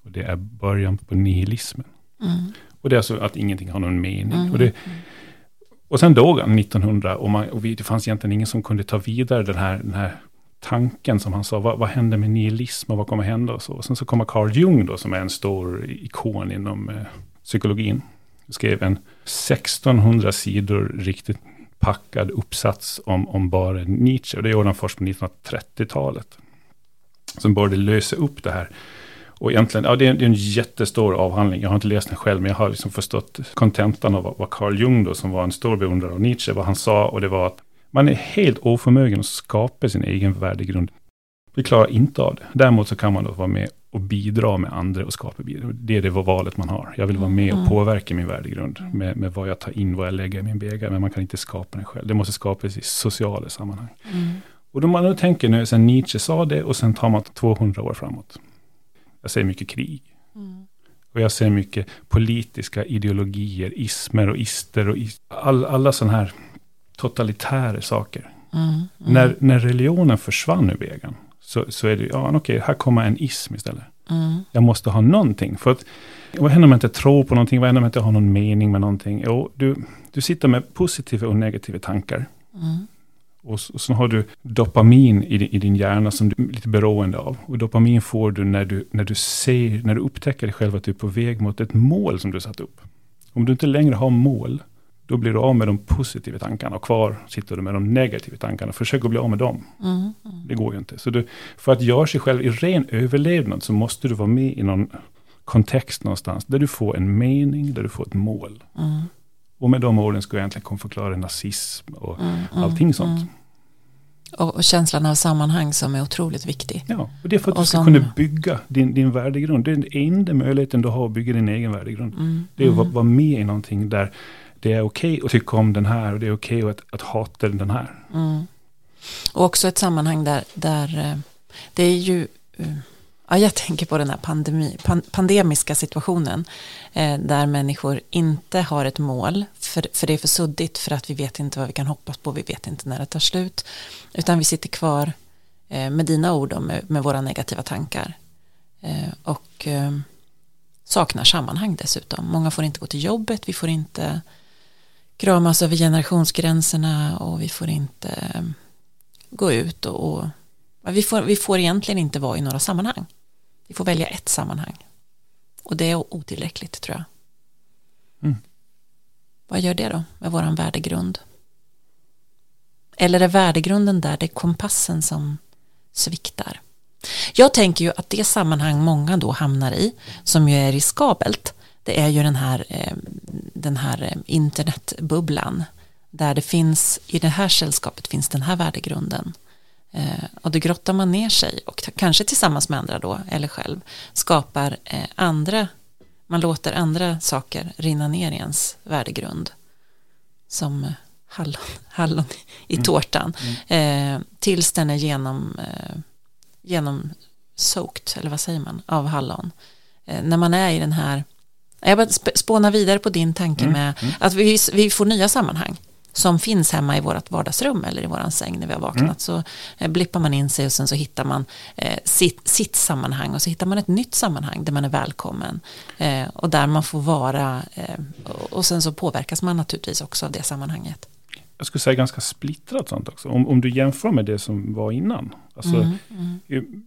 Och det är början på nihilismen. Mm. Och det är alltså att ingenting har någon mening. Mm. Och, det, och sen dog han 1900 och, man, och vi, det fanns egentligen ingen som kunde ta vidare den här, den här tanken som han sa, vad, vad händer med nihilism och vad kommer hända och så. Och sen så kommer Carl Jung då, som är en stor ikon inom eh, psykologin skrev en 1600 sidor riktigt packad uppsats om, om bara Nietzsche. Och det gjorde han först på 1930-talet. Som började lösa upp det här. Och egentligen, ja det är, det är en jättestor avhandling. Jag har inte läst den själv, men jag har liksom förstått kontentan av vad Carl Jung då, som var en stor beundrare av Nietzsche, vad han sa. Och det var att man är helt oförmögen att skapa sin egen värdegrund. Vi klarar inte av det. Däremot så kan man då vara med och bidra med andra och skapa bidrag. Det är det valet man har. Jag vill vara med och mm. påverka min värdegrund med, med vad jag tar in, vad jag lägger i min bägare. Men man kan inte skapa den själv. Det måste skapas i sociala sammanhang. Mm. Och då man nu tänker nu, sen Nietzsche sa det och sen tar man 200 år framåt. Jag ser mycket krig. Mm. Och jag ser mycket politiska ideologier, ismer och ister och is, all, alla sådana här totalitära saker. Mm. Mm. När, när religionen försvann ur vägen så, så är det, ja okej, okay, här kommer en ism istället. Mm. Jag måste ha någonting. För att, vad händer om jag inte tror på någonting? Vad händer om jag inte har någon mening med någonting? Jo, du, du sitter med positiva och negativa tankar. Mm. Och, så har du dopamin i, i, din hjärna som du är lite beroende av. Och dopamin får du när du, när du ser, när du upptäcker dig själv att du är på väg mot ett mål som du satt upp. Om du inte längre har mål, då blir du av med de positiva tankarna och kvar sitter du med de negativa tankarna. Försök att bli av med dem. Mm, mm. Det går ju inte. Så du, för att göra sig själv i ren överlevnad så måste du vara med i någon kontext någonstans. Där du får en mening, där du får ett mål. Mm. Och med de orden ska jag egentligen kunna förklara nazism och mm, mm, allting sånt. Mm. Och, och, känslan av sammanhang som är otroligt viktig. Ja, och det är för att och du ska som... kunna bygga din, din värdegrund. Det är den enda möjligheten du har att bygga din egen värdegrund. Det är att vara med i någonting där det är okej okay att tycka om den här och det är okej okay att, att hata den här. Mm. Och också ett sammanhang där, där eh, det är ju, eh, ja, jag tänker på den här pandemi, pandemiska situationen, eh, där människor inte har ett mål, för, för det är för suddigt, för att vi vet inte vad vi kan hoppas på, vi vet inte när det tar slut, utan vi sitter kvar eh, med dina ord och med, med våra negativa tankar. Och och eh, saknar sammanhang dessutom. Många får inte gå till jobbet, vi får inte kramas över generationsgränserna och vi får inte eh, gå ut och, och vi, får, vi får egentligen inte vara i några sammanhang. Vi får välja ett sammanhang. Och det är otillräckligt tror jag. Mm. Vad gör det då med våran värdegrund? Eller är värdegrunden där det är kompassen som sviktar? Jag tänker ju att det sammanhang många då hamnar i, som ju är riskabelt, det är ju den här, eh, den här eh, internetbubblan, där det finns, i det här sällskapet finns den här värdegrunden. Eh, och då grottar man ner sig och kanske tillsammans med andra då, eller själv, skapar andra, man låter andra saker rinna ner i ens värdegrund. Som hallon, hallon i mm. tårtan. Mm. Eh, tills den är genom, eh, genom soaked, eller vad säger man, av hallon. Eh, när man är i den här, jag bara spånar vidare på din tanke mm. med mm. att vi, vi får nya sammanhang som finns hemma i vårt vardagsrum eller i våran säng när vi har vaknat. Mm. Så eh, blippar man in sig och sen så hittar man eh, sitt, sitt sammanhang och så hittar man ett nytt sammanhang där man är välkommen eh, och där man får vara eh, och sen så påverkas man naturligtvis också av det sammanhanget jag skulle säga ganska splittrat sånt också. Om, om du jämför med det som var innan. Alltså, mm, mm.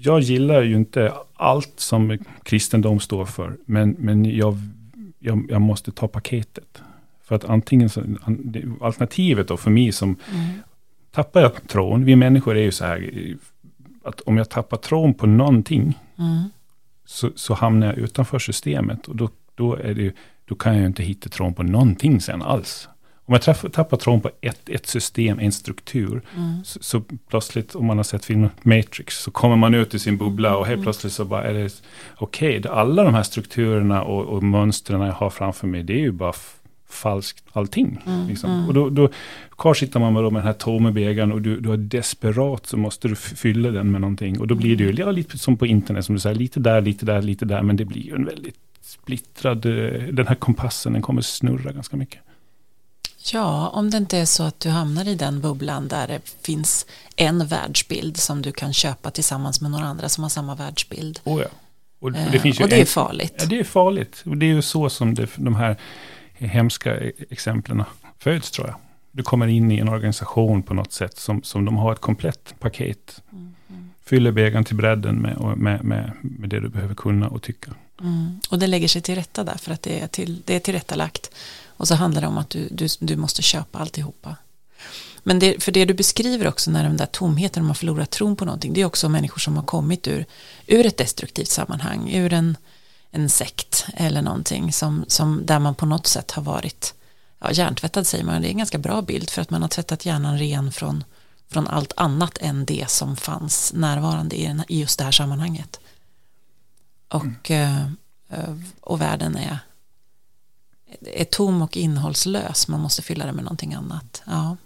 Jag gillar ju inte allt som kristendom står för. Men, men jag, jag, jag måste ta paketet. För att antingen så, alternativet då för mig som mm. tappar jag tron. Vi människor är ju så här. Att om jag tappar tron på någonting. Mm. Så, så hamnar jag utanför systemet. Och då, då, är det, då kan jag inte hitta tron på någonting sen alls. Om jag tappar, tappar tron på ett, ett system, en struktur, mm. så, så, plötsligt, om man har sett filmen Matrix, så kommer man ut i sin bubbla och helt mm. plötsligt så bara är det, okej, okay, alla de här strukturerna och, och mönstren jag har framför mig, det är ju bara falskt allting. Mm, liksom. mm. Och då, då kvar sitter man med, med den här tomma bägaren och du, du är desperat så måste du fylla den med någonting. Och då blir det ju ja, lite som på internet, som du säger, lite där, lite där, lite där, men det blir ju en väldigt splittrad, eh, den här kompassen, den kommer snurra ganska mycket. Ja, om det inte är så att du hamnar i den bubblan där det finns en världsbild som du kan köpa tillsammans med några andra som har samma världsbild. Oh ja. Och det, eh, finns ju och det är en, farligt. Ja, det är farligt. Och det är ju så som det, de här hemska exemplen föds tror jag. Du kommer in i en organisation på något sätt som, som de har ett komplett paket. Mm. Fyller bägaren till bredden med, med, med, med det du behöver kunna och tycka. Mm. Och det lägger sig till rätta där för att det är, till, det är tillrättalagt. Och så handlar det om att du, du, du måste köpa alltihopa. Men det, för det du beskriver också när den där tomheten, man förlorar tron på någonting, det är också människor som har kommit ur, ur ett destruktivt sammanhang, ur en, en sekt eller någonting som, som där man på något sätt har varit ja, hjärntvättad säger man, det är en ganska bra bild för att man har tvättat hjärnan ren från, från allt annat än det som fanns närvarande i, den, i just det här sammanhanget. Och, mm. och världen är är tom och innehållslös. Man måste fylla det med någonting annat. Ja.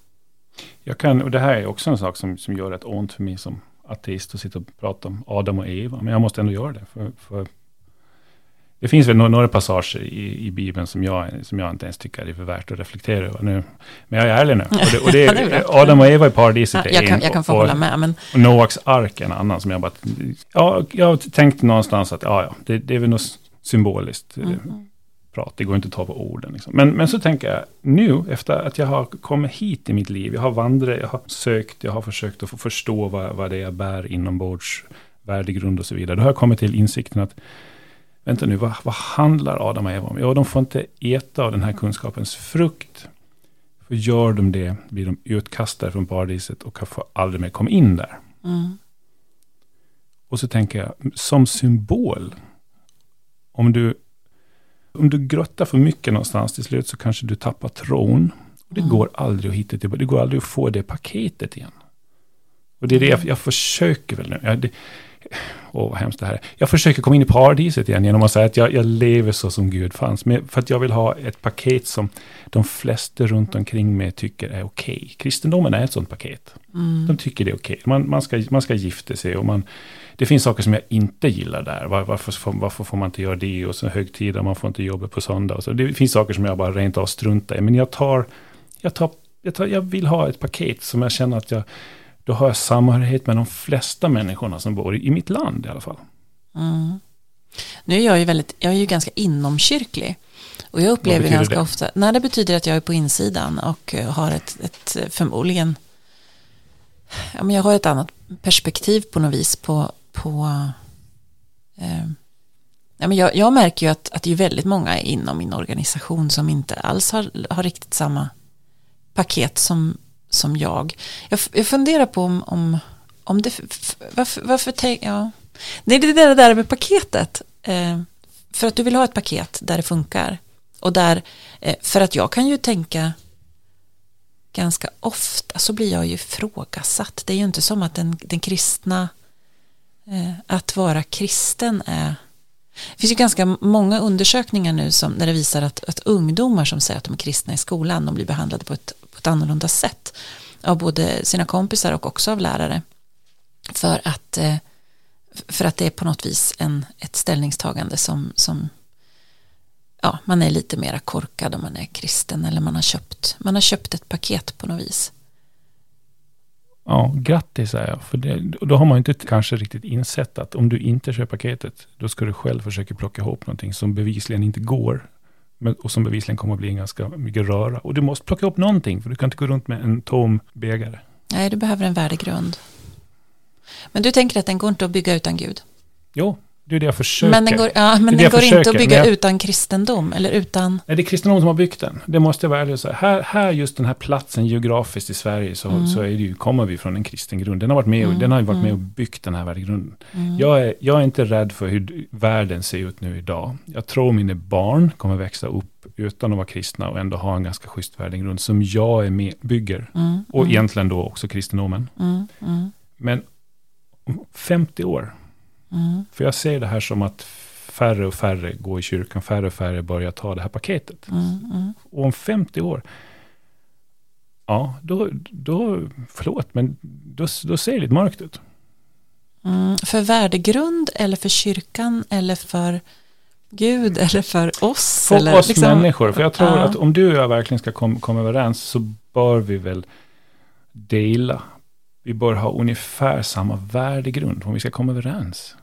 Jag kan, och det här är också en sak som, som gör rätt ont för mig som ateist att sitta och prata om Adam och Eva. Men jag måste ändå göra det. För, för det finns väl några, passager i, i Bibeln som jag, som jag inte ens tycker är för värt att reflektera över nu. Men jag är ärlig nu. Och det, och det är, Adam och Eva i paradiset ja, jag, kan, jag kan få och, hålla med. Men... Och Noaks ark är en annan som jag bara... Ja, jag tänkte någonstans att ja, ja, det, det är väl något symboliskt. Mm prat. Det går inte att ta på orden. Liksom. Men, men så tänker jag nu, efter att jag har kommit hit i mitt liv. Jag har vandrat, jag har sökt, jag har försökt att få förstå vad, vad det är jag bär inombords, värdegrund och så vidare. Då har jag kommit till insikten att Vänta nu, vad, vad handlar Adam och Eva om? Ja, de får inte äta av den här kunskapens frukt. För gör de det blir de utkastade från paradiset och får aldrig mer komma in där. Mm. Och så tänker jag, som symbol, om du om du grottar för mycket någonstans till slut så kanske du tappar tron. Och det mm. går aldrig att hitta tillbaka. Det går aldrig att få det paketet igen. Och det är det jag, jag försöker väl nu. Jag, det, åh, vad hemskt det här är. Jag försöker komma in i paradiset igen genom att säga att jag, jag lever så som Gud fanns. Men för att jag vill ha ett paket som de flesta runt omkring mig tycker är okej. Okay. Kristendomen är ett sånt paket. Mm. De tycker det är okej. Okay. Man, man, ska, man ska gifta sig och man det finns saker som jag inte gillar där. Var, varför, får, varför får man inte göra det? Och så högtider, man får inte jobba på söndag. Och så. Det finns saker som jag bara rent av struntar i. Men jag tar, jag tar, jag tar, jag vill ha ett paket som jag känner att jag, då har jag samhörighet med de flesta människorna som bor i, i mitt land i alla fall. Mm. Nu är jag ju väldigt, jag är ju ganska inomkyrklig. Och jag upplever ganska det? ofta, nej det betyder att jag är på insidan och eh, har ett, ett förmodligen, ja men jag har ett annat perspektiv på något vis på, på eh, ja men jag, jag märker ju att, att det är väldigt många inom min organisation som inte alls har, har riktigt samma paket som, som jag. jag. Jag funderar på om, om, om det, varför, varför tänk, ja. Nej, det är det där med paketet. Eh, för att du vill ha ett paket där det funkar. Och där, eh, för att jag kan ju tänka ganska ofta så blir jag ju ifrågasatt. Det är ju inte som att den, den kristna, eh, att vara kristen är det finns ju ganska många undersökningar nu som, där det visar att, att ungdomar som säger att de är kristna i skolan, de blir behandlade på ett, ett annorlunda sätt av både sina kompisar och också av lärare. För att, eh, för att det är på något vis en, ett ställningstagande som, som ja, man är lite mera korkad om man är kristen eller man har köpt, man har köpt ett paket på något vis. Ja, grattis säger jag. För det, då har man inte kanske riktigt insett att om du inte köper paketet, då ska du själv försöka plocka ihop någonting som bevisligen inte går. Men, och som bevisligen kommer att bli ganska mycket röra. Och du måste plocka ihop någonting, för du kan inte gå runt med en tom bägare. Nej, du behöver en värdegrund. Men du tänker att den går inte att bygga utan Gud? Jo, det är det jag försöker. Men den går, ja, men den går försöker. inte att bygga jag, utan kristendom, eller utan... Nej, det är kristendom som har byggt den. Det måste jag vara ärlig och säga. Här, här just den här platsen geografiskt i Sverige, så, mm. så är det ju, kommer vi från en kristen grund. Den har, varit med, och, mm. den har ju varit med och mm. byggt den här värdegrunden. Mm. Jag, är, jag är inte rädd för hur världen ser ut nu idag. Jag tror mina barn kommer växa upp utan att vara kristna och ändå ha en ganska schysst värdegrund som jag är med, bygger. Mm. Och mm. egentligen då också kristendomen. Men 50 år, Mm. För jag ser det här som att färre och färre går i kyrkan, färre och färre börjar ta det här paketet. Mm, mm. Och om 50 år, ja, då, då förlåt, men då, då ser det lite mörkt ut. Mm, för värdegrund eller för kyrkan eller för Gud eller för oss? För eller, oss liksom, människor, för jag tror ja. att om du och jag verkligen ska komma kom överens så bör vi väl dela. Vi bör ha ungefär samma värdegrund om vi ska komma överens.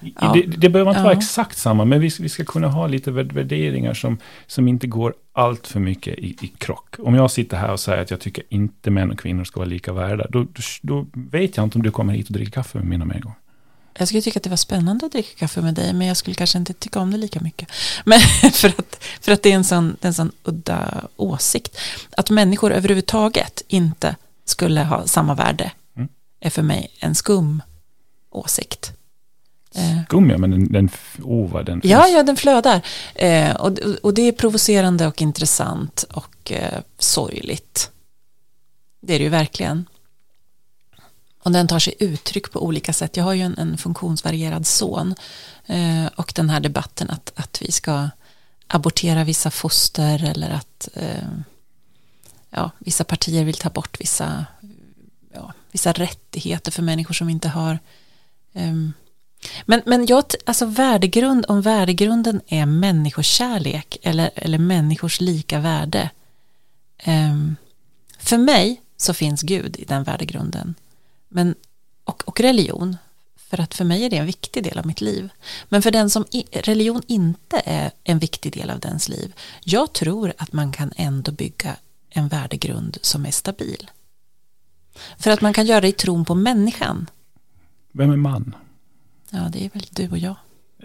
Ja. Det, det behöver inte ja. vara exakt samma, men vi, vi ska kunna ha lite värderingar som, som inte går allt för mycket i, i krock. Om jag sitter här och säger att jag tycker inte män och kvinnor ska vara lika värda, då, då, då vet jag inte om du kommer hit och dricker kaffe med mig någon gång. Jag skulle tycka att det var spännande att dricka kaffe med dig, men jag skulle kanske inte tycka om det lika mycket. Men för att, för att det är en sån, en sån udda åsikt. Att människor överhuvudtaget inte skulle ha samma värde mm. är för mig en skum åsikt. Eh. Skum ja, men den, den, oh, vad den Ja, ja, den flödar. Eh, och, och det är provocerande och intressant och eh, sorgligt. Det är det ju verkligen. Och den tar sig uttryck på olika sätt. Jag har ju en, en funktionsvarierad son. Eh, och den här debatten att, att vi ska abortera vissa foster eller att eh, ja, vissa partier vill ta bort vissa, ja, vissa rättigheter för människor som inte har um, men, men jag, alltså värdegrund, om värdegrunden är människokärlek eller, eller människors lika värde. Um, för mig så finns Gud i den värdegrunden. Men, och, och religion. För att för mig är det en viktig del av mitt liv. Men för den som i, religion inte är en viktig del av dens liv. Jag tror att man kan ändå bygga en värdegrund som är stabil. För att man kan göra det i tron på människan. Vem är man? Ja, det är väl du och jag.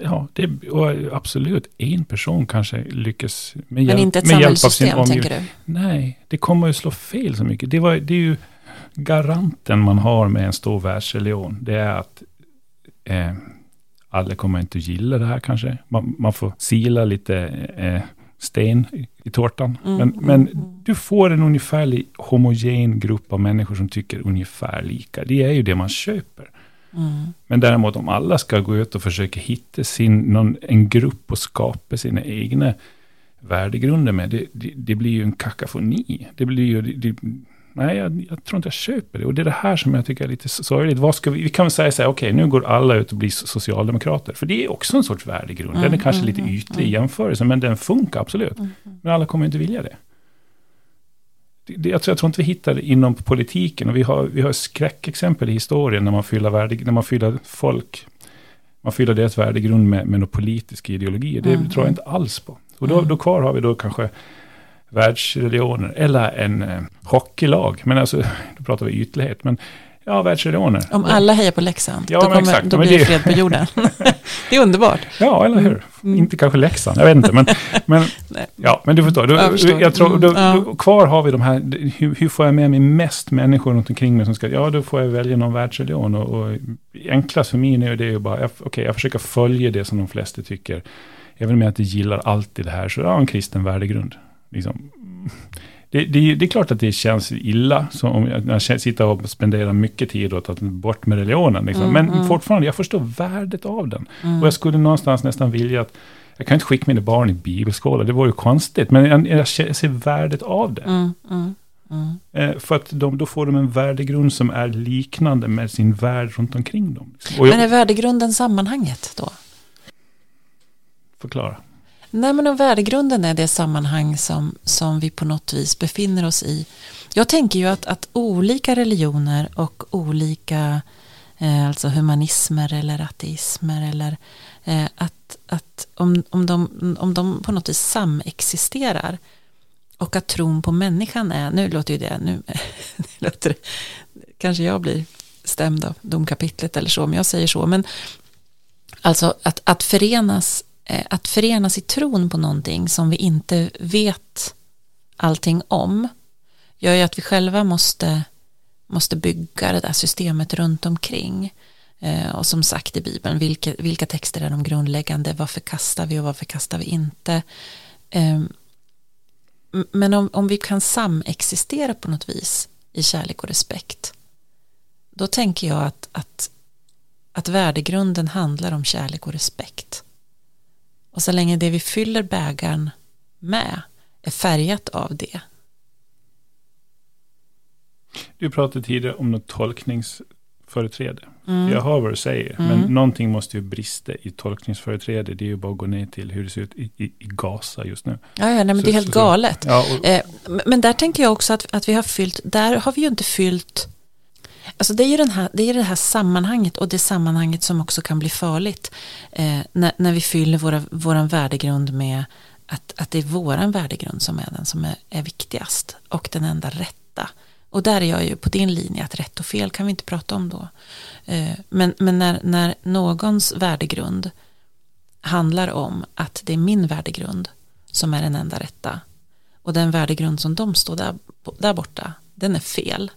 Ja, det är, absolut. En person kanske lyckas med, hjälp, Men inte ett med hjälp av sin omgivning. tänker du? Nej, det kommer att slå fel så mycket. Det, var, det är ju garanten man har med en stor världsreligion. Det är att eh, alla kommer inte att gilla det här kanske. Man, man får sila lite eh, sten i tårtan. Mm, men, mm, men mm. du får en ungefärlig homogen grupp av människor som tycker ungefär lika. Det är ju det man köper. Mm. Men däremot om alla ska gå ut och försöka hitta sin, någon, en grupp och skapa sina egna värdegrunder med, det, det, det blir ju en kakafoni. Det blir ju, det, nej, jag, jag, tror inte jag köper det. Och det är det här som jag tycker är lite sorgligt. Vad ska vi, vi kan väl säga så här, okej, okay, nu går alla ut och blir socialdemokrater. För det är också en sorts värdegrund. Mm, den är mm, kanske mm, lite ytlig i mm. jämförelse, men den funkar absolut. Mm, men alla kommer inte vilja det. Det jag, tror, jag tror inte vi hittar det inom politiken. Och vi har, vi har skräckexempel i historien när man fyller, värde, när man fyller folk man fyller deras värdegrund med, med någon politisk ideologi. Det mm. tror jag inte alls på. Och då, mm. då kvar har vi då kanske världsreligioner eller en eh, hockeylag. Men alltså, då pratar vi ytlighet. Men ja, världsreligioner. Om alla hejar på Leksand, ja, då, kommer, exakt, då blir det fred på jorden. det är underbart. Ja, eller hur? Mm. Inte kanske Leksand, jag vet inte. Men, men, ja, men du förstår. Då, jag, förstår. jag tror, då, mm, då, kvar har vi de här, hur, hur, får jag med mig mest människor runt omkring mig som ska, ja då får jag välja någon världsreligion. Och, och enklast för mig är det ju bara, okej, okay, jag försöker följa det som de flesta tycker. Även om jag inte gillar alltid det här, så ja, en kristen värdegrund. Liksom, det, det, det, är klart att det känns illa, så om jag, jag sitter och spenderar mycket tid åt att bort med religionen. Liksom. Mm, Men mm. fortfarande, jag förstår värdet av den. Mm. Och jag skulle någonstans nästan vilja att, jag kan inte skicka mina barn i bibelskola, det vore ju konstigt. Men jag, jag ser värdet av det. Mm, mm, mm. Eh, för att de, då får de en värdegrund som är liknande med sin värld runt omkring dem. Jag, Men är värdegrunden sammanhanget då? Förklara. Nej, men värdegrunden är det sammanhang som, som vi på något vis befinner oss i. Jag tänker ju att, att olika religioner och olika eh, alltså humanismer eller ateismer eller eh, att, att om, om, de, om de på något vis samexisterar och att tron på människan är, nu låter ju det, nu låter kanske jag blir stämd av domkapitlet eller så, om jag säger så, men alltså att, att förenas Eh, att förenas i tron på någonting som vi inte vet allting om gör ju att vi själva måste, måste bygga det där systemet runt omkring. Eh, och som sagt i Bibeln, vilka, vilka texter är de grundläggande, varför kastar vi och varför kastar vi inte? Ehm, men om, om vi kan samexistera på något vis i kärlek och respekt, då tänker jag att, att, att värdegrunden handlar om kärlek och respekt. Och så länge det vi fyller bägaren med är färgat av det. Du pratade tidigare om något tolkningsföreträde. Mm. Jag hör vad du säger, mm. men någonting måste ju brista i tolkningsföreträde. Det är ju bara att gå ner till hur det ser ut i, i, i Gaza just nu. Ja, ja nej, men så, det är helt så, galet. Ja, och, eh, men där tänker jag också att, att vi har fyllt, där har vi ju inte fyllt Alltså det är ju den här, det, är det här sammanhanget och det sammanhanget som också kan bli farligt eh, när, när vi fyller våra, våran värdegrund med att, att det är våran värdegrund som är den som är, är viktigast och den enda rätta. Och där är jag ju på din linje att rätt och fel kan vi inte prata om då. Eh, men men när, när någons värdegrund handlar om att det är min värdegrund som är den enda rätta och den värdegrund som de står där, där borta, den är fel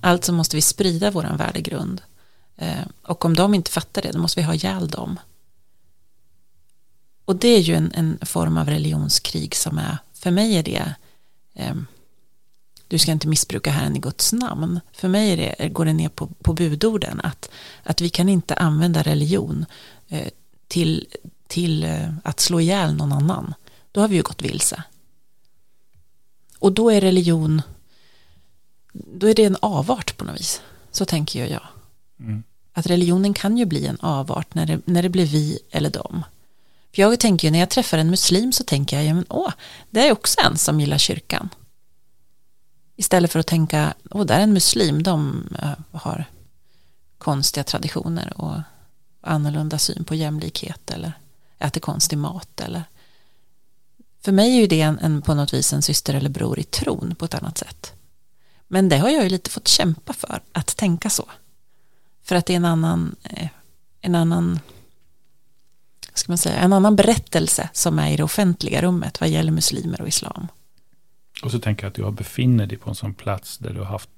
alltså måste vi sprida vår värdegrund. Eh, och om de inte fattar det, då måste vi ha ihjäl dem. Och det är ju en, en form av religionskrig som är, för mig är det, eh, du ska inte missbruka Herren i Guds namn. För mig är det, går det ner på, på budorden att, att vi kan inte använda religion eh, till, till eh, att slå ihjäl någon annan. Då har vi ju gått vilse. Och då är religion då är det en avart på något vis. Så tänker jag. Mm. Att religionen kan ju bli en avart när det, när det blir vi eller dem. För jag tänker ju när jag träffar en muslim så tänker jag, ja, men, åh, det är också en som gillar kyrkan. Istället för att tänka, åh, där är en muslim, de uh, har konstiga traditioner och annorlunda syn på jämlikhet eller äter konstig mat eller för mig är ju det en, en, på något vis en syster eller bror i tron på ett annat sätt. Men det har jag ju lite fått kämpa för, att tänka så. För att det är en annan, eh, en annan, ska man säga, en annan berättelse som är i det offentliga rummet vad gäller muslimer och islam. Och så tänker jag att du befinner dig på en sån plats där du har haft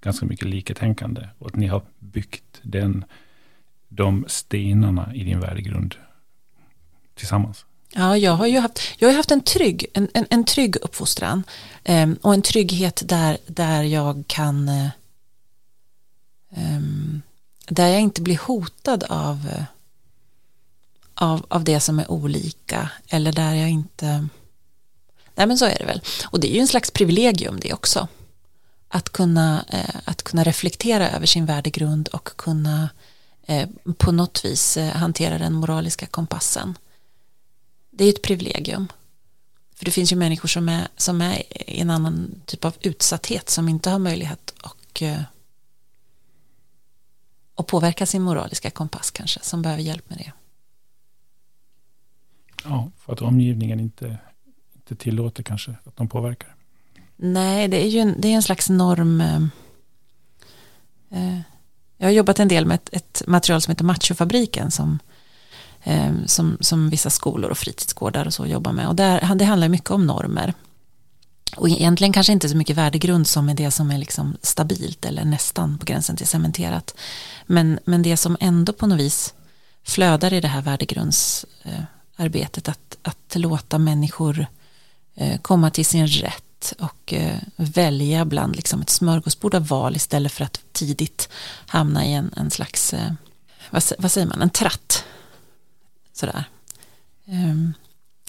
ganska mycket liketänkande och att ni har byggt den, de stenarna i din värdegrund tillsammans. Ja, jag har ju haft, jag har haft en, trygg, en, en, en trygg uppfostran eh, och en trygghet där, där jag kan eh, ehm, där jag inte blir hotad av, eh, av, av det som är olika eller där jag inte nej men så är det väl. Och det är ju en slags privilegium det också. Att kunna, eh, att kunna reflektera över sin värdegrund och kunna eh, på något vis eh, hantera den moraliska kompassen det är ett privilegium. För det finns ju människor som är, som är i en annan typ av utsatthet som inte har möjlighet och, eh, och påverka sin moraliska kompass kanske, som behöver hjälp med det. Ja, för att omgivningen inte, inte tillåter kanske att de påverkar. Nej, det är ju en, det är en slags norm. Eh, eh, jag har jobbat en del med ett, ett material som heter Machofabriken som, eh, Ehm, som, som vissa skolor och fritidsgårdar och så jobbar med. Och där, det handlar mycket om normer. Och egentligen kanske inte så mycket värdegrund som är det som är liksom stabilt eller nästan på gränsen till cementerat. Men, men det som ändå på något vis flödar i det här värdegrundsarbetet att, att låta människor eh, komma till sin rätt och eh, välja bland liksom ett smörgåsbord av val istället för att tidigt hamna i en, en slags, eh, vad, vad säger man, en tratt. Sådär. Um,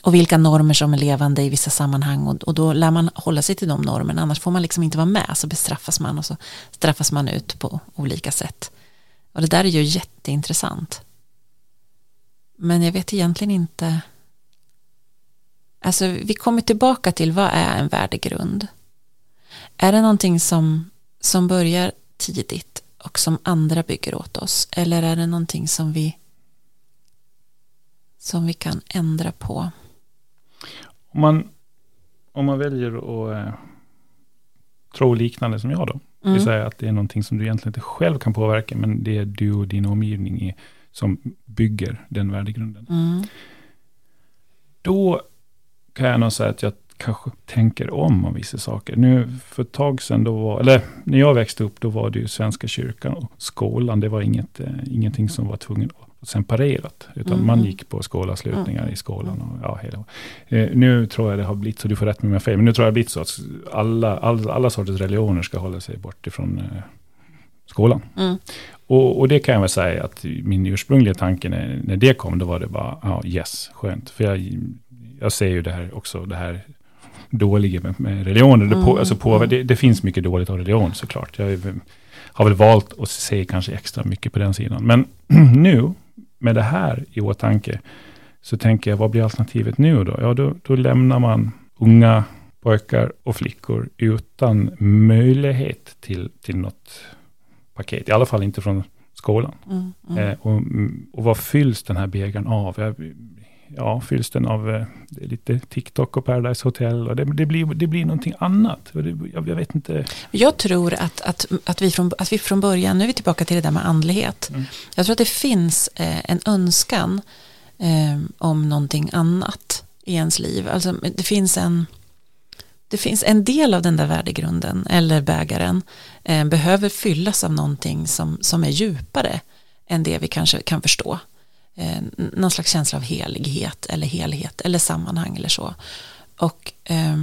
och vilka normer som är levande i vissa sammanhang. Och, och då lär man hålla sig till de normerna. Annars får man liksom inte vara med så bestraffas man och så straffas man ut på olika sätt. Och det där är ju jätteintressant. Men jag vet egentligen inte. Alltså vi kommer tillbaka till vad är en värdegrund? Är det någonting som, som börjar tidigt och som andra bygger åt oss? Eller är det någonting som vi som vi kan ändra på om man, om man väljer att eh, tro liknande som jag då, mm. vill säga att det är någonting som du egentligen inte själv kan påverka, men det är du och din omgivning i, som bygger den värdegrunden. Mm. Då kan jag nog säga att jag kanske tänker om om vissa saker. Nu för ett tag sedan, då var, eller när jag växte upp, då var det ju Svenska kyrkan och skolan. Det var inget, eh, ingenting som var tvungen separerat. Utan mm. man gick på skolavslutningar mm. i skolan. Och, ja, hela. Eh, nu tror jag det har blivit så, du får rätt med mig fel, men nu tror jag det har blivit så att alla, all, alla sorters religioner ska hålla sig bort ifrån eh, skolan. Mm. Och, och, det kan jag väl säga att min ursprungliga tanke när, när det kom, då var det bara, ja yes, skönt. För jag, jag ser ju det här också, det här dåliga med, med religioner. Det, på, mm. alltså på, det, det, finns mycket dåligt av religion såklart. Jag har väl valt att se kanske extra mycket på den sidan. Men nu, med det här i åtanke, så tänker jag, vad blir alternativet nu då? Ja, då, då lämnar man unga pojkar och flickor utan möjlighet till, till något paket. I alla fall inte från skolan. Mm, mm. Eh, och, och vad fylls den här bägaren av? Jag, ja, fylls den av eh, lite TikTok och Paradise Hotel. Och det, det, blir, det blir någonting annat. Det, jag, jag, vet inte. Jag tror att, att, att, vi från, att vi från början, nu är vi tillbaka till det där med andlighet. Mm. Jag tror att det finns eh, en önskan eh, om någonting annat i ens liv. Alltså, det finns en det finns en del av den där värdegrunden eller bägaren eh, behöver fyllas av någonting som, som är djupare än det vi kanske kan förstå eh, någon slags känsla av helighet eller helhet eller sammanhang eller så. Och eh,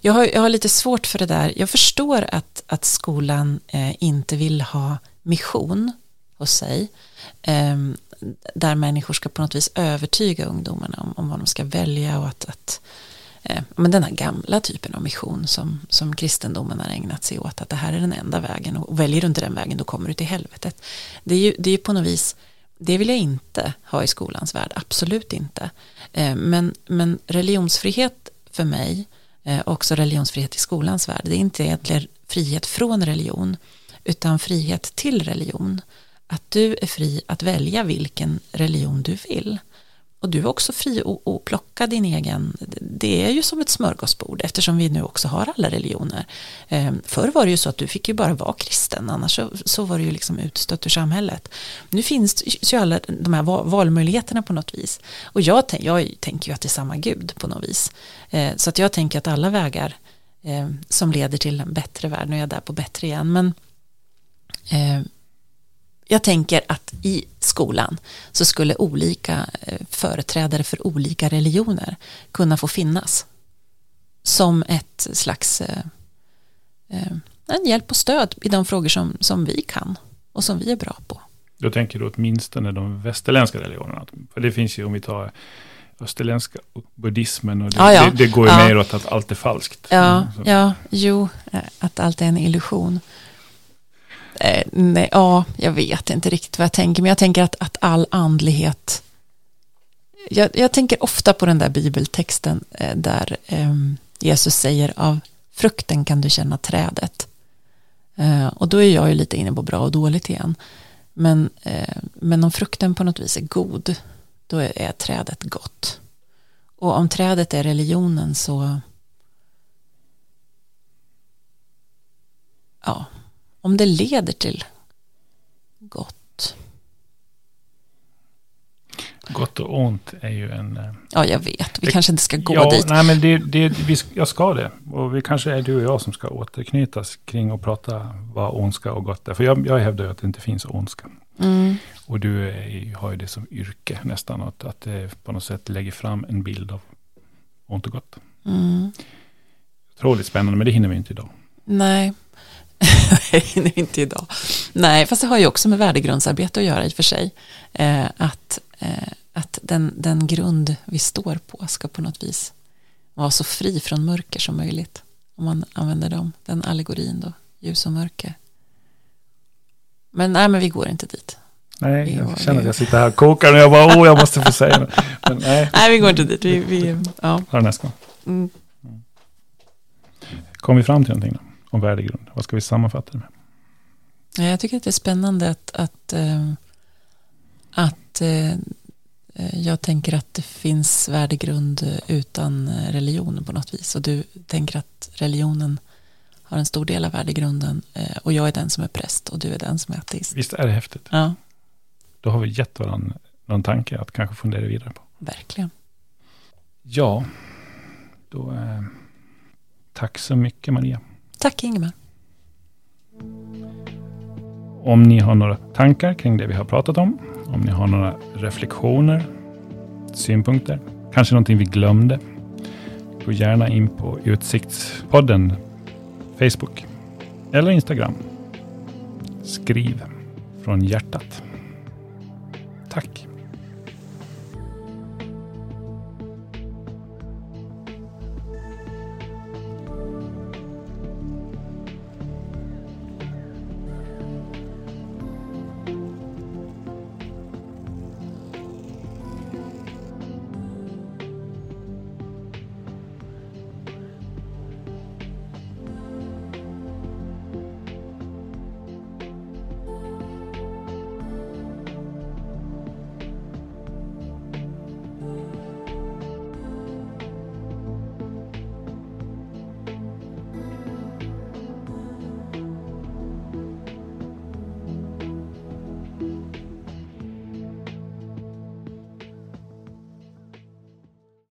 jag, har, jag har lite svårt för det där. Jag förstår att, att skolan eh, inte vill ha mission hos sig. Eh, där människor ska på något vis övertyga ungdomarna om, om vad de ska välja och att, att eh, men den här gamla typen av mission som, som kristendomen har ägnat sig åt, att det här är den enda vägen och väljer du inte den vägen då kommer du till helvetet. Det är ju, det är ju på något vis det vill jag inte ha i skolans värld, absolut inte. Eh, men, men religionsfrihet för mig, eh, också religionsfrihet i skolans värld, det är inte egentligen frihet från religion, utan frihet till religion. Att du är fri att välja vilken religion du vill. Och du är också fri att plocka din egen, det är ju som ett smörgåsbord eftersom vi nu också har alla religioner. Ehm, förr var det ju så att du fick ju bara vara kristen, annars så, så var det ju liksom utstött ur samhället. Nu finns ju alla de här valmöjligheterna på något vis. Och jag, jag tänker ju att det är samma Gud på något vis. Ehm, så att jag tänker att alla vägar ehm, som leder till en bättre värld, nu är jag där på bättre igen, men jag tänker att i skolan så skulle olika eh, företrädare för olika religioner kunna få finnas som ett slags eh, eh, en hjälp och stöd i de frågor som, som vi kan och som vi är bra på. Då tänker du åtminstone de västerländska religionerna. För det finns ju om vi tar österländska buddhismen och det, ja, ja. det, det går ju ja. mer åt att allt är falskt. Ja, mm, ja, jo, att allt är en illusion. Eh, nej, ja, jag vet inte riktigt vad jag tänker, men jag tänker att, att all andlighet jag, jag tänker ofta på den där bibeltexten eh, där eh, Jesus säger av frukten kan du känna trädet. Eh, och då är jag ju lite inne på bra och dåligt igen. Men, eh, men om frukten på något vis är god, då är, är trädet gott. Och om trädet är religionen så ja, om det leder till gott. Gott och ont är ju en... Eh, ja, jag vet. Vi det, kanske inte ska gå ja, dit. Nej, men det, det, vi, jag ska det. Och vi kanske är du och jag som ska återknytas kring och prata vad ondska och gott är. För jag, jag hävdar ju att det inte finns ondska. Mm. Och du är, har ju det som yrke nästan. Att, att det på något sätt lägger fram en bild av ont och gott. Mm. Otroligt spännande, men det hinner vi inte idag. Nej, Nej, inte idag. Nej, fast det har ju också med värdegrundsarbete att göra i och för sig. Eh, att eh, att den, den grund vi står på ska på något vis vara så fri från mörker som möjligt. Om man använder dem, den allegorin då, ljus och mörker. Men nej, men vi går inte dit. Nej, jag känner att jag sitter här och kokar och jag bara, åh, jag måste få säga det. Men nej. nej, vi går inte dit. Vi, vi, ja. Har nästa gång. Mm. Kom vi fram till någonting då? Om värdegrund? Vad ska vi sammanfatta det med? Jag tycker att det är spännande att, att, äh, att äh, jag tänker att det finns värdegrund utan religion på något vis. Och du tänker att religionen har en stor del av värdegrunden. Äh, och jag är den som är präst och du är den som är ateist. Visst är det häftigt? Ja. Då har vi gett varandra någon tanke att kanske fundera vidare på. Verkligen. Ja, då eh, tack så mycket Maria. Tack Ingemar. Om ni har några tankar kring det vi har pratat om, om ni har några reflektioner, synpunkter, kanske någonting vi glömde, gå gärna in på Utsiktspodden Facebook eller Instagram. Skriv från hjärtat. Tack.